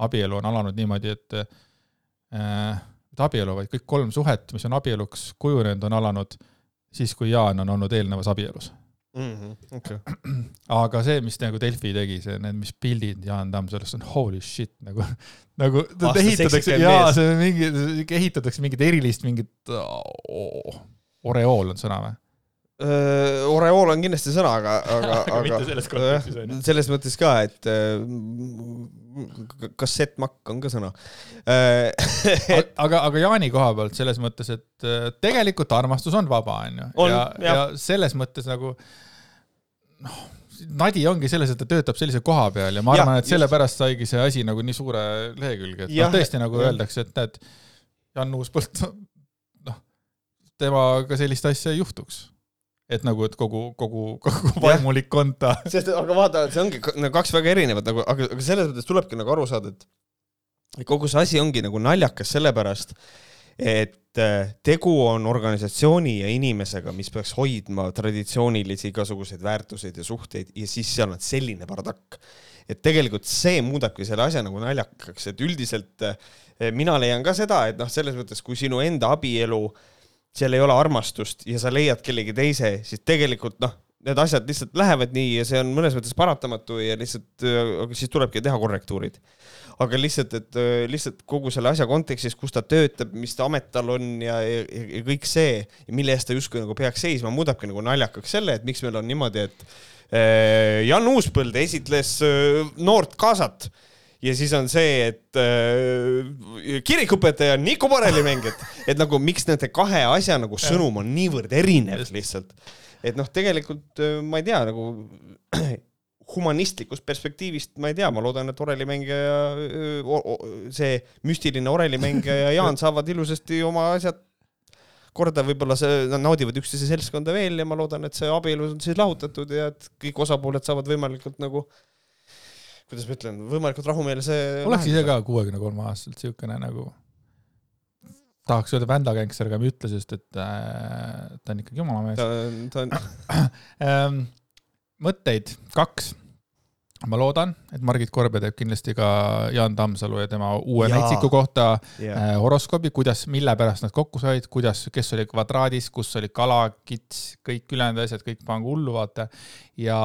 abielu on alanud niimoodi, et äh, mitte abielu, vaid kõik kolm suhet, mis on abieluks kujunenud, on alanud siis, kui Jaan on olnud eelnevas abielus okei. aga see, mis nagu Delfi tegi, see, need, mis pildid Jaan Tammsalust on holy shit nagu, nagu Ah, ehitatakse, jaa, see mingi, ehitatakse mingit erilist mingit oh,, oreool on sõna või? Äh, Oreool on kindlasti sõna, aga, aga, Aga mitte selles kontekstis, on ju. selles mõttes ka, et äh, kassettmakk on ka sõna. Äh, aga, aga Jaani koha pealt selles mõttes, et äh, tegelikult armastus on vaba, onju. On, ja, ja selles mõttes nagu noh, nadi ongi selles, et ta töötab sellise koha peal ja ma arvan, et just. sellepärast saigi see asi nagu nii suure lehekülge, et noh, tõesti nagu jah. öeldakse, et näed, Jan Uuspõld, noh, temaga sellist asja ei juhtuks. Et nagu, et kogu, kogu, kogu vaimulikkond ta sest aga vaata, see ongi nagu kaks väga erinevat nagu, aga, aga selles mõttes tulebki nagu aru saada, et kogu see asi ongi nagu naljakas sellepärast, et äh, tegu on organisatsiooni ja inimesega, mis peaks hoidma traditsioonilisi igasuguseid väärtuseid ja suhteid ja siis seal on selline bardakk. et tegelikult see muudabki selle asja nagu naljakaks, et üldiselt äh, mina leian ka seda, et noh, selles mõttes, kui sinu enda abielu seal ei ole armastust ja sa leiad kellegi teise, siis tegelikult noh, need asjad lihtsalt lähevad nii ja see on mõnes mõttes paratamatu ja lihtsalt, aga siis tulebki teha korrektuurid. aga lihtsalt, et äh, lihtsalt kogu selle asja kontekstis, kus ta töötab, mis ta amet tal on ja, ja, ja kõik see, mille eest ta justkui nagu peaks seisma, muudabki nagu naljakaks selle, et miks meil on niimoodi, et äh, Jan Uuspõld esitles äh, noort kaasat ja siis on see, et äh, kirikuõpetaja on Niko Borrelli-mäng, et, nagu miks nende kahe asja nagu sõnum on niivõrd erinev lihtsalt. et noh, tegelikult äh, ma ei tea nagu humanistlikust perspektiivist ma ei tea, ma loodan, et orelimängija, see müstiline orelimängija ja Jaan saavad ilusasti oma asjad korda, võib-olla see, nad naudivad üksteise seltskonda veel ja ma loodan, et see abielu on siis lahutatud ja et kõik osapooled saavad võimalikult nagu kuidas ma ütlen, võimalikult rahumeelse oleks ise ka kuuekümne kolme aastaselt siukene nagu, tahaks öelda vändagängster, aga ma ei ütle, sest et äh, ta on ikkagi jumala mees ta on, ta on, ähm,. mõtteid kaks. Ma loodan, et Margit Korbe teeb kindlasti ka Jaan Tammsalu ja tema uue Jaa. metsiku kohta jah, äh, horoskoobi, kuidas, mille pärast nad kokku said, kuidas, kes oli kvadraadis, kus oli kala, kits, kõik ülejäänud asjad, kõik pange hullu, vaata. ja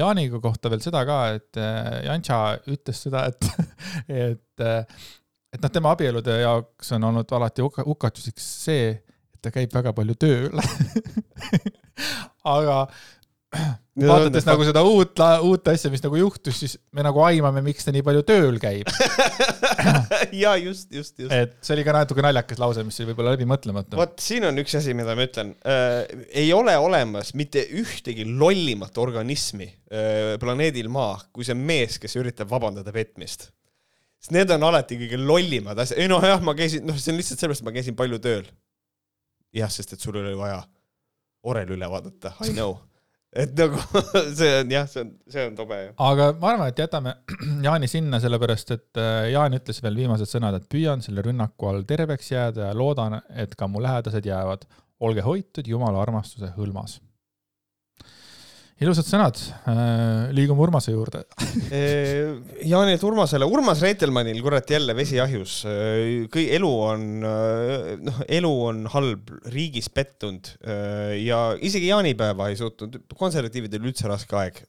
Jaaniga kohta veel seda ka, et äh, Jantša ütles seda, et, et, et noh, tema abielude jaoks on olnud alati huka- hukatuseks see, et ta käib väga palju tööl. aga vaadates nagu seda uut, uut asja, mis nagu juhtus, siis me nagu aimame, miks ta nii palju tööl käib. ja just, just, just. et see oli ka natuke naljakas lause, mis oli võib-olla läbi mõtlemata. vot siin on üks asi, mida ma ütlen äh,. ei ole olemas mitte ühtegi lollimat organismi äh, planeedil Maa, kui see mees, kes üritab vabandada petmist. sest need on alati kõige lollimad asjad. ei noh, jah, ma käisin, noh, see on lihtsalt sellepärast, et ma käisin palju tööl. jah, sest et sul oli vaja orel üle vaadata, I know. Et nagu see on jah, see on, see on tobe ju. aga ma arvan, et jätame Jaani sinna, sellepärast et äh, Jaan ütles veel viimased sõnad, et püüan selle rünnaku all terveks jääda ja loodan, et ka mu lähedased jäävad. olge hoitud Jumala armastuse hõlmas. Ilusad sõnad, liigume Urmase juurde. Jaanilt Urmasele, Urmas Reitelmannil, kurat jälle vesi ahjus. kõi-, elu on, noh, elu on halb, riigis pettunud ja isegi jaanipäeva ei suutnud, konservatiividel üldse raske aeg.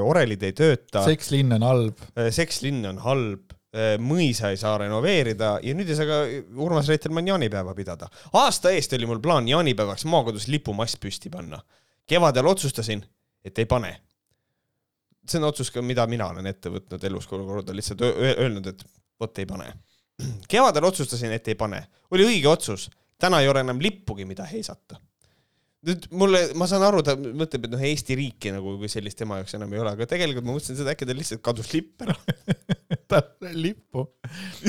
orelid ei tööta, sekslinn on halb. sekslinn on halb, mõisa ei saa renoveerida ja nüüd ei saa ka Urmas Reitelmann jaanipäeva pidada. aasta eest oli mul plaan jaanipäevaks maakodus lipumass püsti panna. kevadel otsustasin, et ei pane see on otsus ka, mida mina olen ette võtnud elus kolm korda, lihtsalt öelnud, et vot ei pane. kevadel otsustasin, et ei pane, oli õige otsus, täna ei ole enam lippugi, mida heisata. nüüd mulle, ma saan aru, ta mõtleb, et noh, Eesti riiki nagu kui sellist tema jaoks enam ei ole, aga tegelikult ma mõtlesin seda, äkki tal lihtsalt kadus lipp ära. lippu.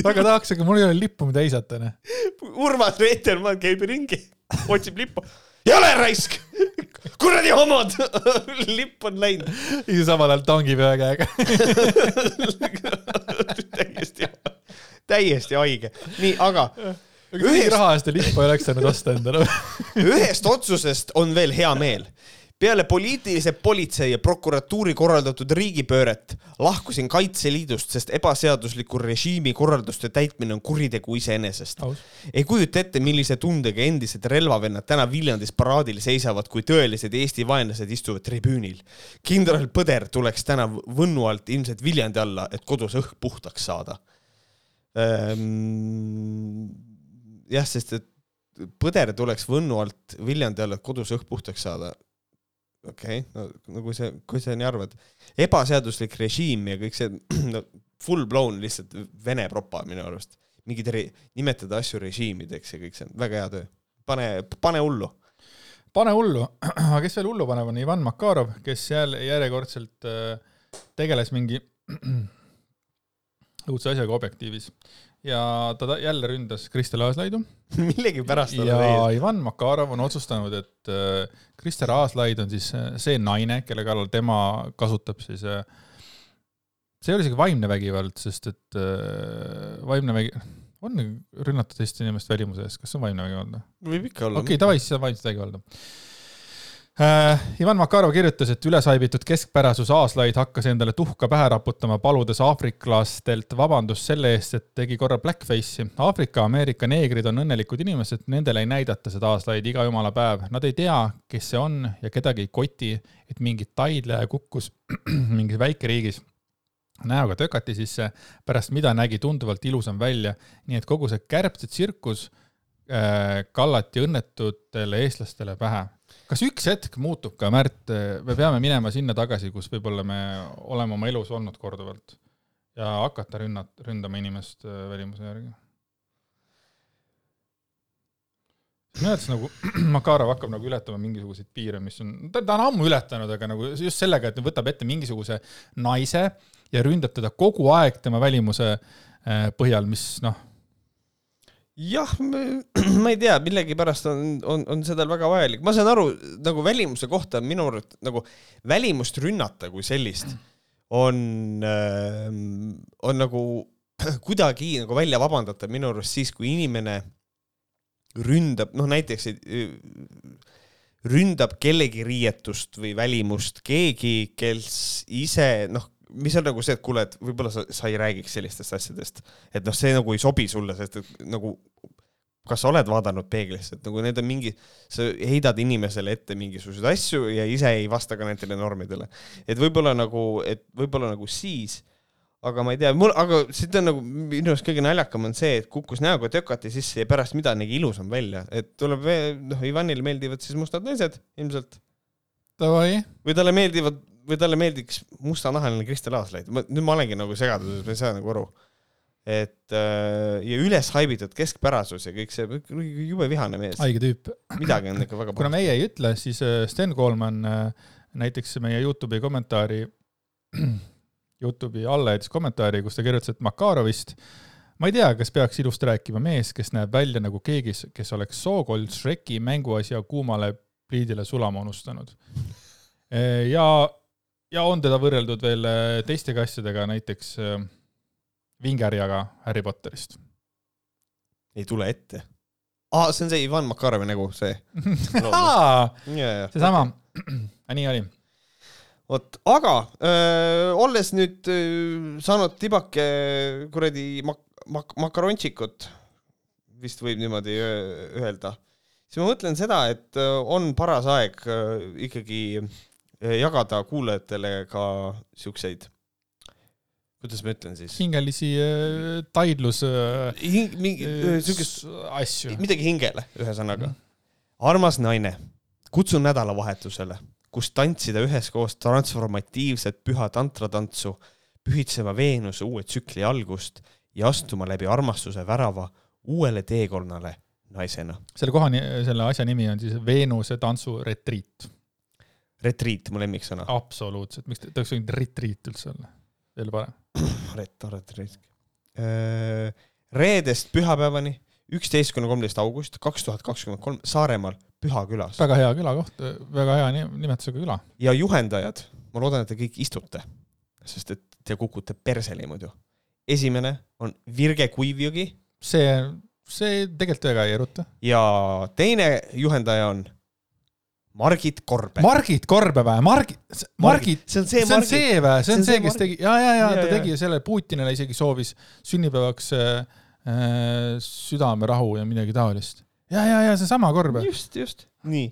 väga tahaks, aga mul ei ole lippu, mida heisata, noh. Urmas Reitelmann käib ringi, otsib lippu. Ei ole raisk, kuradi homod, lipp on läinud. ja samal ajal tangib ühe käega. täiesti, täiesti haige. nii, aga mingi raha eest lippu ei oleks saanud osta endale. ühest otsusest on veel hea meel. Peale poliitilise politsei ja prokuratuuri korraldatud riigipööret lahkusin Kaitseliidust, sest ebaseadusliku režiimi korralduste täitmine on kuritegu iseenesest. ei kujuta ette, millise tundega endised relvavennad täna Viljandis paraadil seisavad, kui tõelised Eesti vaenlased istuvad tribüünil. kindral Põder tuleks täna Võnnu alt ilmselt Viljandi alla, et kodus õhk puhtaks saada ähm,. jah, sest et Põder tuleks Võnnu alt Viljandi alla, et kodus õhk puhtaks saada. Okei okay,, no, no kui sa, kui sa nii arvad, ebaseaduslik režiim ja kõik see no, full blown lihtsalt Vene propa minu arust. mingid re-, nimetada asju režiimideks ja kõik see on väga hea töö. pane, pane hullu. pane hullu, aga kes veel hullu paneb, on Ivan Makarov, kes jälle järjekordselt äh, tegeles mingi õudse asjaga Objektiivis ja ta jälle ründas Kristel Aaslaidu millegipärast ja veel. Ivan Makarov on otsustanud, et äh, Kristel Aaslaid on siis äh, see naine, kelle kallal tema kasutab siis äh, see ei ole isegi vaimne vägivald, sest et vaimne vägi-, on rünnatud teist inimest välimuse eest, kas see on vaimne vägivald või? võib ikka olla. okei okay,, davai, siis on vaimset vägivalda Ivan Makarov kirjutas, et ülesaibitud keskpärasus Aaslaid hakkas endale tuhka pähe raputama, paludes aafriklastelt vabandust selle eest, et tegi korra blackface'i. Aafrika, Ameerika neegrid on õnnelikud inimesed, nendele ei näidata seda Aaslaid iga jumala päev. Nad ei tea, kes see on ja kedagi ei koti, et mingi taidleja kukkus mingis väikeriigis näoga tökati sisse, pärast mida nägi tunduvalt ilusam välja. nii et kogu see kärbse tsirkus äh, kallati õnnetutele eestlastele pähe kas üks hetk muutub ka, Märt, me peame minema sinna tagasi, kus võib-olla me oleme oma elus olnud korduvalt ja hakata rünnat-, ründama inimest äh, välimuse järgi? minu arvates nagu Makarov hakkab nagu ületama mingisuguseid piire, mis on, ta, ta on ammu ületanud, aga nagu just sellega, et võtab ette mingisuguse naise ja ründab teda kogu aeg tema välimuse äh, põhjal, mis noh jah, ma ei tea, millegipärast on, on, on seda väga vajalik, ma saan aru, nagu välimuse kohta minu arust nagu välimust rünnata kui sellist on äh,, on nagu kuidagi nagu välja vabandatav minu arust siis, kui inimene ründab, noh näiteks ründab kellegi riietust või välimust keegi, kes ise noh, mis on nagu see, et kuule, et võib-olla sa, sa ei räägiks sellistest asjadest, et noh, see nagu ei sobi sulle, sest et nagu kas sa oled vaadanud peeglisse, et nagu need on mingi, sa heidad inimesele ette mingisuguseid asju ja ise ei vasta ka nendele normidele. et võib-olla nagu, et võib-olla nagu siis, aga ma ei tea, mul, aga siit on nagu minu arust kõige naljakam on see, et kukkus näoga tökati sisse ja pärast mida nägi ilusam välja, et tuleb, noh, Ivanile meeldivad siis mustad naised ilmselt. või talle meeldivad või talle meeldiks mustanahaline Kristel Aaslaid, ma, nüüd ma olengi nagu segaduses, ma ei saa nagu aru. et äh, ja üles haibitud keskpärasus ja kõik see, jube vihane mees. haige tüüp. midagi on ikka väga kuna meie ei ütle, siis äh, Sten Koolman äh, näiteks meie Youtube'i kommentaari, Youtube'i alla jättis kommentaari, kus ta kirjutas, et Makarovist ma ei tea, kas peaks ilusti rääkima mees, kes näeb välja nagu keegi, kes oleks Sookold Shreki mänguasja kuumale pliidile sulama unustanud. ja ja on teda võrreldud veel äh, teistega asjadega, näiteks äh, Vingerjaga Harry Potterist. ei tule ette. aa, see on see Ivan Makarovi nägu, see seesama, nii oli. vot, aga öö, olles nüüd öö, saanud tibake kuradi mak-, mak-, makarontsikut, vist võib niimoodi öelda, siis ma mõtlen seda, et on paras aeg öö, ikkagi Eh, jagada kuulajatele ka siukseid, kuidas ma ütlen siis? hingelisi äh, taidlus äh, Hing, mingi äh, siukest asju. midagi hingele, ühesõnaga mm. -hmm. armas naine, kutsun nädalavahetusele, kus tantsida üheskoos transformatiivset püha tantratantsu, pühitsema Veenuse uue tsükli algust ja astuma läbi armastuse värava uuele teekonnale naisena. selle koha, selle asja nimi on siis Veenuse tantsuretriit retriit, mu lemmiksõna. absoluutselt, miks ta oleks võinud retriit üldse olla, veel parem. Ret-, retriit. Reedest pühapäevani, üksteist kuni kolmteist august kaks tuhat kakskümmend kolm Saaremaal Pühakülas. väga hea külakoht, väga hea nimetusega küla. ja juhendajad, ma loodan, et te kõik istute, sest et te kukute perseli muidu. esimene on Virge Kuivjõgi. see, see tegelikult väga ei eruta. ja teine juhendaja on Margit Korbe. Margit Korbe või? Margit, Margit, see on see, see on see või? see on see, kes tegi, ja, ja, ja ta tegi selle Putinile isegi soovis sünnipäevaks äh, äh, südamerahu ja midagi taolist. ja, ja, ja seesama Korbe. just, just. nii.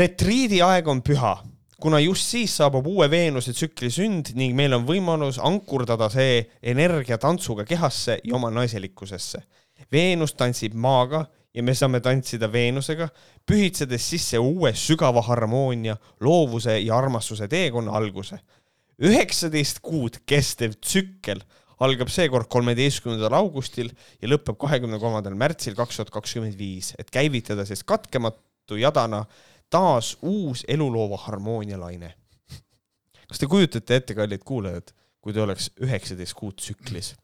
retriidi aeg on püha, kuna just siis saabub uue Veenuse tsükli sünd ning meil on võimalus ankurdada see energia tantsuga kehasse ja oma naiselikkusesse. Veenus tantsib maaga ja me saame tantsida Veenusega, pühitsedes sisse uue sügava harmoonia, loovuse ja armastuse teekonna alguse. üheksateist kuud kestev tsükkel algab seekord kolmeteistkümnendal augustil ja lõpeb kahekümne kolmandal märtsil kaks tuhat kakskümmend viis, et käivitada siis katkematu jadana taas uus eluloova harmoonialaine. kas te kujutate ette, kallid kuulajad, kui te oleks üheksateist kuud tsüklis?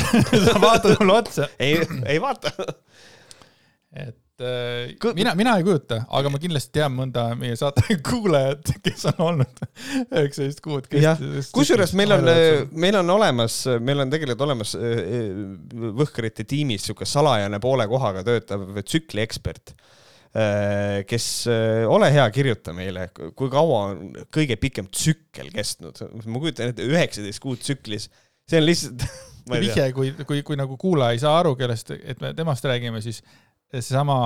sa vaatad mulle otsa. ei, ei vaata. et äh, mina, mina ei kujuta, aga ma kindlasti tean mõnda meie saate kuulajat, kes on olnud üheksateist kuud. kusjuures meil on, meil on olemas, meil on tegelikult olemas äh, äh, Võhkrite tiimis sihuke salajane poole kohaga töötav tsükliekspert äh, kes, ole hea, kirjuta meile, kui kaua on kõige pikem tsükkel kestnud. ma kujutan ette, üheksateist kuud tsüklis, see on lihtsalt vihje, kui, kui, kui nagu kuulaja ei saa aru, kellest, et me temast räägime, siis seesama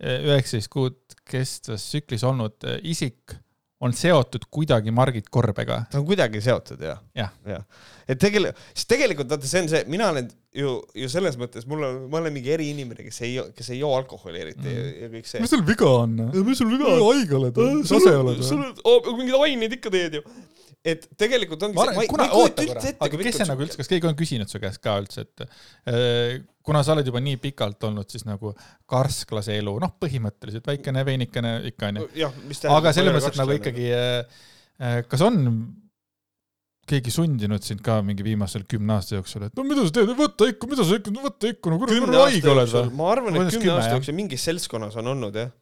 eh, üheksateist kuud kestvas tsüklis olnud eh, isik on seotud kuidagi Margit Korbega. ta on kuidagi seotud jah. jah ja. ja.. et tegelikult, sest tegelikult vaata, see on see, mina olen ju, ju selles mõttes, mul on, ma olen mingi eriinimene, kes ei, kes ei joo alkoholi eriti mm. ja, ja kõik see. mis sul viga on? mis sul viga on? haige oled sase oled või? mingeid aineid ikka teed ju et tegelikult ongi see, ma ei, kuna, oota korra, aga kes see nagu üldse, kas keegi on küsinud su käest ka üldse, et äh, kuna sa oled juba nii pikalt olnud siis nagu karsklase elu, noh, põhimõtteliselt väikene veinikene ikka onju. aga selles mõttes, et nagu ikkagi äh, äh, kas on keegi sundinud sind ka mingi viimasel kümne aasta jooksul, et no mida sa teed, võta ikka, mida sa ikka, võta ikka, no kuradi haige oled või? ma arvan, et kümne aasta jooksul mingis seltskonnas on olnud jah.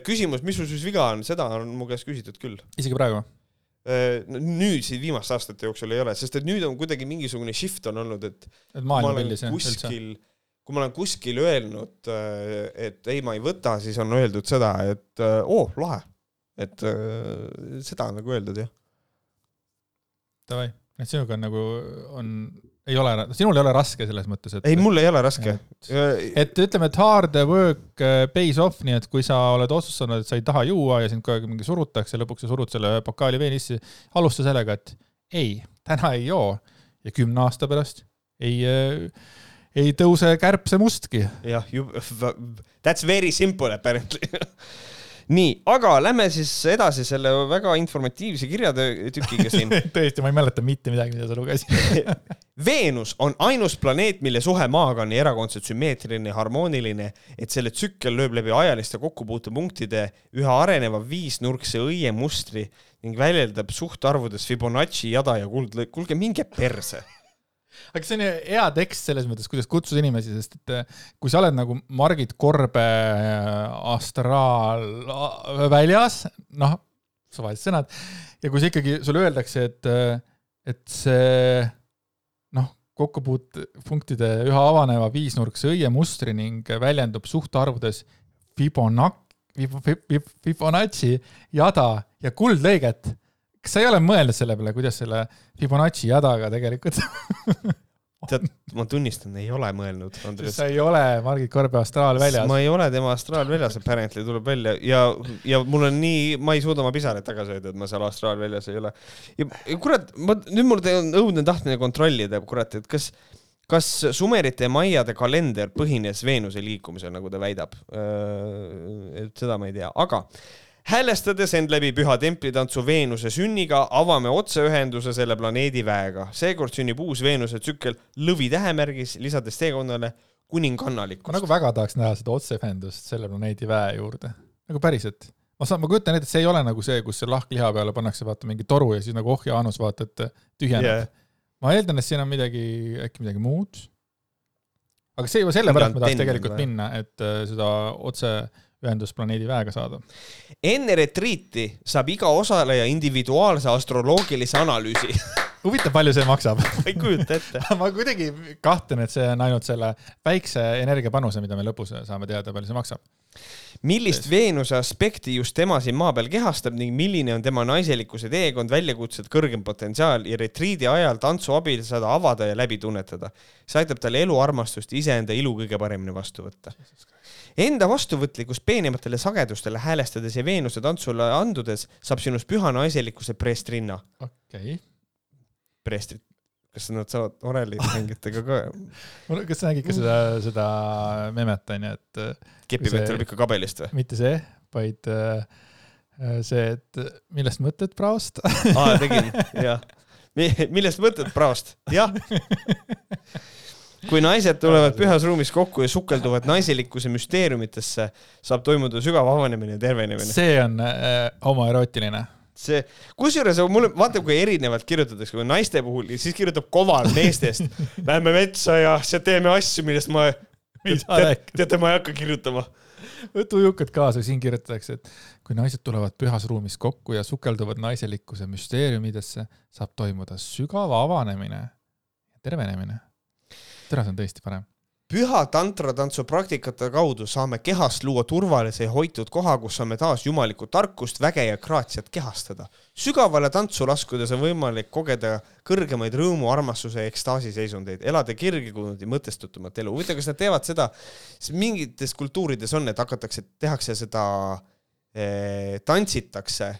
küsimus, mis sul siis viga on, seda on mu käest küsitud küll. isegi praegu? Äh, nüüd siin viimaste aastate jooksul ei ole, sest et nüüd on kuidagi mingisugune shift on olnud, et et maailm pildis jah, kuskil, kui ma olen kuskil öelnud, äh, et ei, ma ei võta, siis on öeldud seda, et äh, oo oh,, lahe. et seda on nagu öeldud jah. Davai, et sinuga on nagu, on ei ole, sinul ei ole raske selles mõttes, et. ei, mul ei ole raske. et ütleme, et hard work äh, pays off, nii et kui sa oled otsustanud, et sa ei taha juua ja sind kogu aeg mingi surutakse, lõpuks sa surud selle pokaali veeni sisse, alusta sellega, et ei, täna ei joo ja kümne aasta pärast ei äh, ei tõuse kärbsemustki. jah, that's very simple apparently nii, aga lähme siis edasi selle väga informatiivse kirjatükiga siin tõesti, ma ei mäleta mitte midagi, mida sa lugesid Veenus on ainus planeet, mille suhe Maaga on nii erakordselt sümmeetriline ja harmooniline, et selle tsükkel lööb läbi ajaliste kokkupuutepunktide üha areneva viisnurkse õiemustri ning väljendab suhtarvudes Fibonacci jada ja kuldlõik. kuulge, minge perse aga see on hea tekst selles mõttes, kuidas kutsuda inimesi, sest et äh, kui sa oled nagu Margit Korbe äh, astraalväljas, noh, suvalised sõnad, ja kui sa ikkagi, sulle öeldakse, et, äh, et see noh, kokkupuutepunktide üha avaneva viisnurkse õiemustri ning väljendub suhtarvudes Fibonacci, Fibonacci jada ja kuldlõiget kas sa ei ole mõelnud selle peale, kuidas selle Fibonacci jadaga tegelikult tead, ma tunnistan, ei ole mõelnud, Andres. sa ei ole Margit Korbe astraalväljas. ma ei ole tema astraalväljas, apparently tuleb välja ja, ja mul on nii, ma ei suuda oma pisaraid tagasi hoida, et ma seal astraalväljas ei ole. ja, kurat, ma, nüüd mul on õudne tahtmine kontrollida, kurat, et kas, kas Sumerite ja Maiade kalender põhines Veenuse liikumisel, nagu ta väidab? et seda ma ei tea, aga häälestades end läbi püha templitantsu Veenuse sünniga, avame otseühenduse selle planeedi väega. seekord sünnib uus Veenuse tsükkel lõvi tähemärgis, lisades teekonnale kuningannalikkust. ma nagu väga tahaks näha seda otseühendust selle planeedi väe juurde, nagu päriselt. ma saan, ma kujutan ette, et see ei ole nagu see, kus see lahkliha peale pannakse vaata mingi toru ja siis nagu ohjaanus vaata, et tühjeneb yeah.. ma eeldan, et siin on midagi, äkki midagi muud. aga see juba sellepärast ma tahaks tegelikult või? minna, et äh, seda otse ühendust planeedi väega saada. enne retriiti saab iga osaleja individuaalse astroloogilise analüüsi huvitav, palju see maksab ma ei kujuta ette ma kuidagi kahtlen, et see on ainult selle väikse energiapanuse, mida me lõpus saame teada, palju see maksab. millist Veenuse aspekti just tema siin maa peal kehastab ning milline on tema naiselikkuse teekond, väljakutsed, kõrgem potentsiaal ja retriidi ajal tantsu abil seda avada ja läbi tunnetada. see aitab tal eluarmastust iseenda ilu kõige paremini vastu võtta enda vastuvõtlikkust peenematele sagedustele häälestades ja Veenuse tantsule andudes saab sinust püha naiselikkuse preestrinna. okei okay.. preestrit, kas nad saavad orelimängijatega ka? kas sa nägid ka seda, seda memet onju, et äh, kepivett See- tuleb ikka kabelist või? mitte see, vaid äh, äh, see, et millest mõtted praost. aa, tegin, jah. millest mõtled praost? jah. kui naised tulevad pühas ruumis kokku ja sukelduvad naiselikkuse müsteeriumitesse, saab toimuda sügav avanemine ja tervenemine. see on äh, homoerootiline. see, kusjuures mulle, vaata kui erinevalt kirjutatakse, kui naiste puhul siis kirjutab koval meestest. Lähme metsa ja siis teeme asju, millest ma, teate, ma ei hakka kirjutama. võta ujukad kaasa, siin kirjutatakse, et kui naised tulevad pühas ruumis kokku ja sukelduvad naiselikkuse müsteeriumidesse, saab toimuda sügav avanemine ja tervenemine. tere, see on tõesti parem. püha tantratantsu praktikate kaudu saame kehast luua turvalise ja hoitud koha, kus saame taas jumalikku tarkust, väge ja graatsiat kehastada. sügavale tantsu laskudes on võimalik kogeda kõrgemaid rõõmu, armastuse ja ekstaasi seisundeid, elada kirglikumat ja mõtestatumat elu. huvitav, kas nad teevad seda, mingites kultuurides on, et hakatakse, tehakse seda eh,, tantsitakse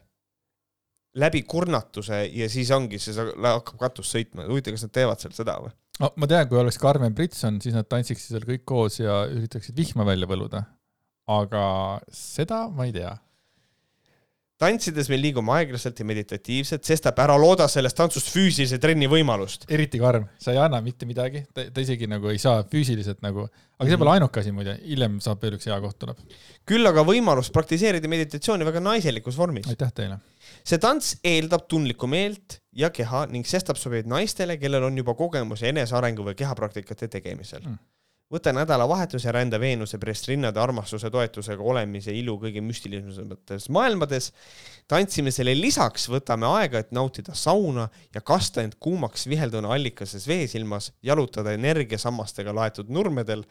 läbi kurnatuse ja siis ongi, see hakkab katus sõitma. huvitav, kas nad teevad seal seda või? No ma tean, kui oleks Carmen Britson, siis nad tantsiksid seal kõik koos ja üritaksid vihma välja võluda. aga seda ma ei tea. Tantsides me liigume aeglaselt ja meditatiivselt, sestap ära looda sellest tantsust füüsilise trenni võimalust. eriti karm, sa ei anna mitte midagi, ta, isegi nagu ei saa füüsiliselt nagu, aga see pole ainuke asi muide, hiljem saab veel üks hea koht tuleb. küll aga võimalus praktiseerida meditatsiooni väga naiselikus vormis. aitäh teile. see tants eeldab tundlikku meelt ja keha ning sestap sobib naistele, kellel on juba kogemusi enesearengu või kehapraktikate tegemisel Mm. Võta nädalavahetus ja rända Veenuse preest rinnade armastuse toetusega olemise ilu kõige müstilisemates maailmades. tantsimisele lisaks võtame aega, et nautida sauna ja kasta end kuumaks vihelduna allikases veesilmas, jalutada energiasammastega laetud nurmedel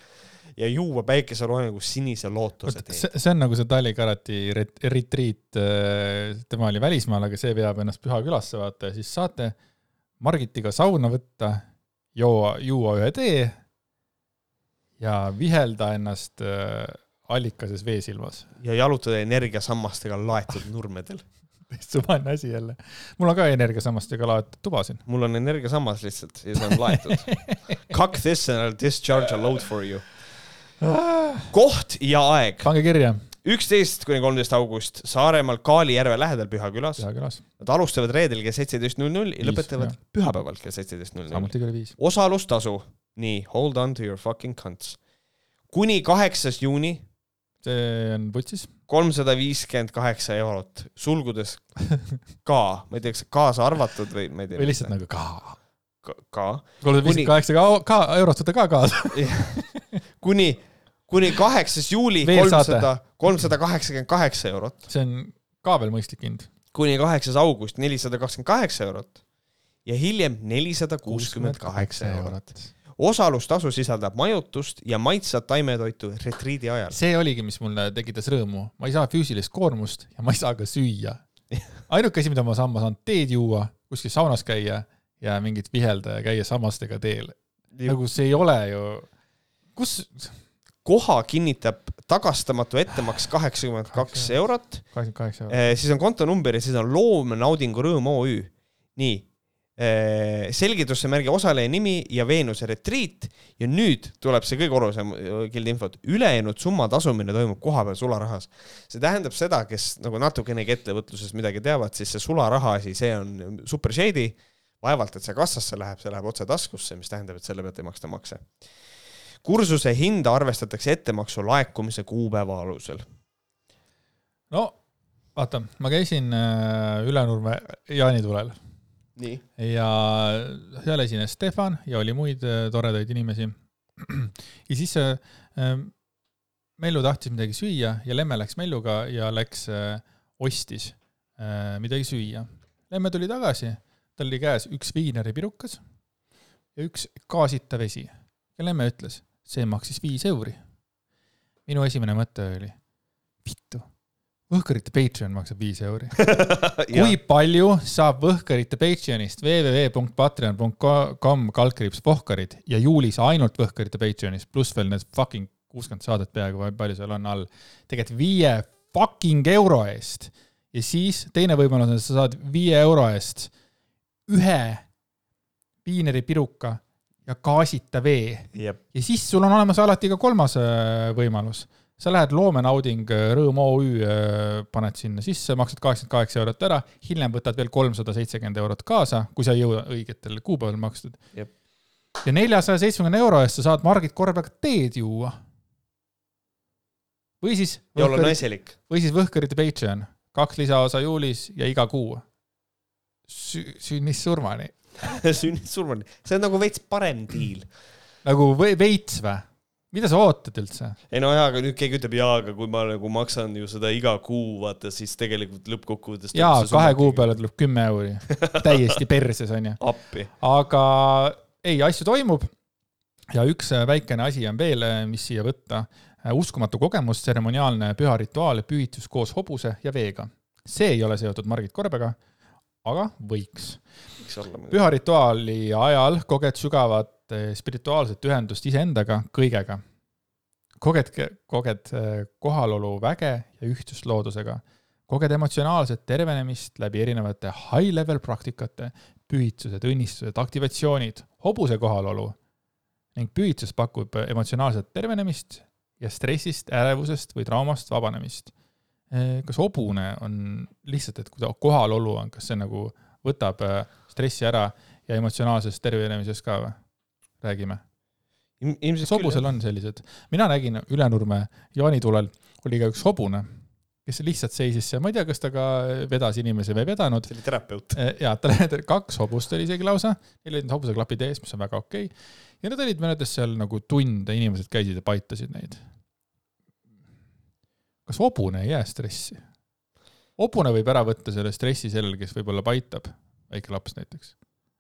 ja juua päikeseloojangus sinise lootuse teed. see, on nagu see Tali Karati ret- retriit, tema oli välismaal, aga see veab ennast Pühakülasse vaata ja siis saate Margitiga sauna võtta, juua, juua ühe tee ja vihelda ennast äh, allikases veesilmas. ja jalutada energiasammastega laetud nurmedel. täitsa suvaline asi jälle. mul on ka energiasammastega laetud tuba siin. mul on energiasammas lihtsalt ja see on laetud. Cock this and I'll discharge a load for you. koht ja aeg, pange kirja, üksteist kuni kolmteist august Saaremaal Kaali järve lähedal Pühakülas. Pühakülas, Nad alustavad reedel kell seitseteist null null ja lõpetavad jah. pühapäeval kell seitseteist null null. samuti kell viis. osalustasu, nii, hold on to your fucking cunts. kuni kaheksas juuni see on putsis. kolmsada viiskümmend kaheksa eurot, sulgudes ka, ma ei tea, kas kaasa arvatud või ma ei tea. või lihtsalt nagu ka. ka, kolmsada Kuni- viiskümmend kaheksa ka, ka eurot võtta ka kaasa. kuni, kuni kaheksas juuli kolmsada, kolmsada kaheksakümmend kaheksa eurot, see on ka veel mõistlik hind. kuni kaheksas august nelisada kakskümmend kaheksa eurot ja hiljem nelisada kuuskümmend kaheksa eurot. Osalustasu sisaldab majutust ja maitsvat taimetoitu retriidi ajal. see oligi, mis mulle tekitas rõõmu, ma ei saa füüsilist koormust ja ma ei saa ka süüa. ainuke asi, mida ma saan, ma saan teed juua, kuskil saunas käia ja mingit vihelda ja käia sammastega teel. nagu see ei ole ju, kus, koha kinnitab tagastamatu ettemaks kaheksakümmend kaks eurot, kaheksakümmend kaheksa eurot. siis on kontonumber ja siis on Loomnaudingu Rõõm OÜ. nii, selgitusse märgi osaleja nimi ja Veenuse retriit ja nüüd tuleb see kõige olulisem kildi infot, ülejäänud summa tasumine toimub kohapeal sularahas. see tähendab seda, kes nagu natukenegi ettevõtluses midagi teavad, siis see sularaha asi, see on super shady. vaevalt, et see kassasse läheb, see läheb otse taskusse, mis tähendab, et selle pealt ei maksta makse. kursuse hinda arvestatakse ettemaksu laekumise kuupäeva alusel. no vaata, ma käisin äh, Ülenurme jaanitulel. Ja seal esines Stefan ja oli muid äh, toredaid inimesi. ja siis äh, äh, Mellu tahtis midagi süüa ja Lemme läks Melluga ja läks äh, ostis midagi süüa. Lemme tuli tagasi, tal oli käes üks viineripirukas ja üks gaasita vesi ja Lemme ütles, see maksis viis euri. minu esimene mõte oli, vittu, Võhkarite Patreon maksab viis euri. kui palju saab Võhkarite Patreonist? www.patreon.com kaldkriips Pohkarid ja juulis ainult Võhkarite Patreonist, pluss veel need fucking kuuskümmend saadet peaaegu, palju seal on all, tegelikult viie fucking euro eest. Ja siis teine võimalus on, et sa saad viie euro eest ühe viineri piruka ja gaasita vee. Ja siis sul on olemas alati ka kolmas äh, võimalus. Sa lähed loomenauding äh, Rõõm OÜ, paned sinna sisse, maksad kaheksakümmend kaheksa eurot ära, hiljem võtad veel kolmsada seitsekümmend eurot kaasa, kui sa ei jõua õigetel kuupäevadel makstud ja neljasaja seitsmekümne euro eest sa saad Margit Korbega teed juua. või siis, ja olla naiselik. või siis Võhkarite Patreon, kaks lisaosa juulis ja iga kuu Sü. sünnist surmani. sünnid surmani, see on nagu veits parem diil. nagu ve- veits või? Mida sa ootad üldse? ei no jaa, aga nüüd keegi ütleb jaa, aga kui ma nagu maksan ju seda iga kuu, vaata siis tegelikult lõppkokkuvõttes. jaa, kahe kuu peale tuleb kümme euri. täiesti perses onju. appi. aga ei, asju toimub. ja üks äh, väikene asi on veel, mis siia võtta. uskumatu kogemus, tseremoniaalne püha rituaal, pühitus koos hobuse ja veega. see ei ole seotud Margit Korbega, aga võiks. võiks olla muidugi. püha rituaali ajal koged sügavat eh, spirituaalset ühendust iseendaga, kõigega. koged, koged eh, kohalolu väge ja ühtsust loodusega. koged emotsionaalset tervenemist läbi erinevate high-level praktikate, pühitsused, õnnistused, aktivatsioonid, hobuse kohalolu ning pühitsus pakub emotsionaalset tervenemist ja stressist, ärevusest või traumast vabanemist. kas hobune on lihtsalt, et kui ta kohalolu on, kas see nagu võtab stressi ära ja emotsionaalsest tervenemisest ka või? räägime. ilmselt kas hobusel on sellised? mina nägin Ülenurme jaanitulel oli ka üks hobune, kes lihtsalt seisis seal, ma ei tea, kas ta ka vedas inimesi või ei vedanud. see oli terapeut. ja tal oli kaks hobust oli isegi lausa, neil olid hobuseklapid ees, mis on väga okei okay.. ja nad olid mõnedes seal nagu tunde, inimesed käisid ja paitasid neid. kas hobune ei jää stressi? hobune võib ära võtta selle stressi sellel, kes võib-olla paitab, väike laps näiteks.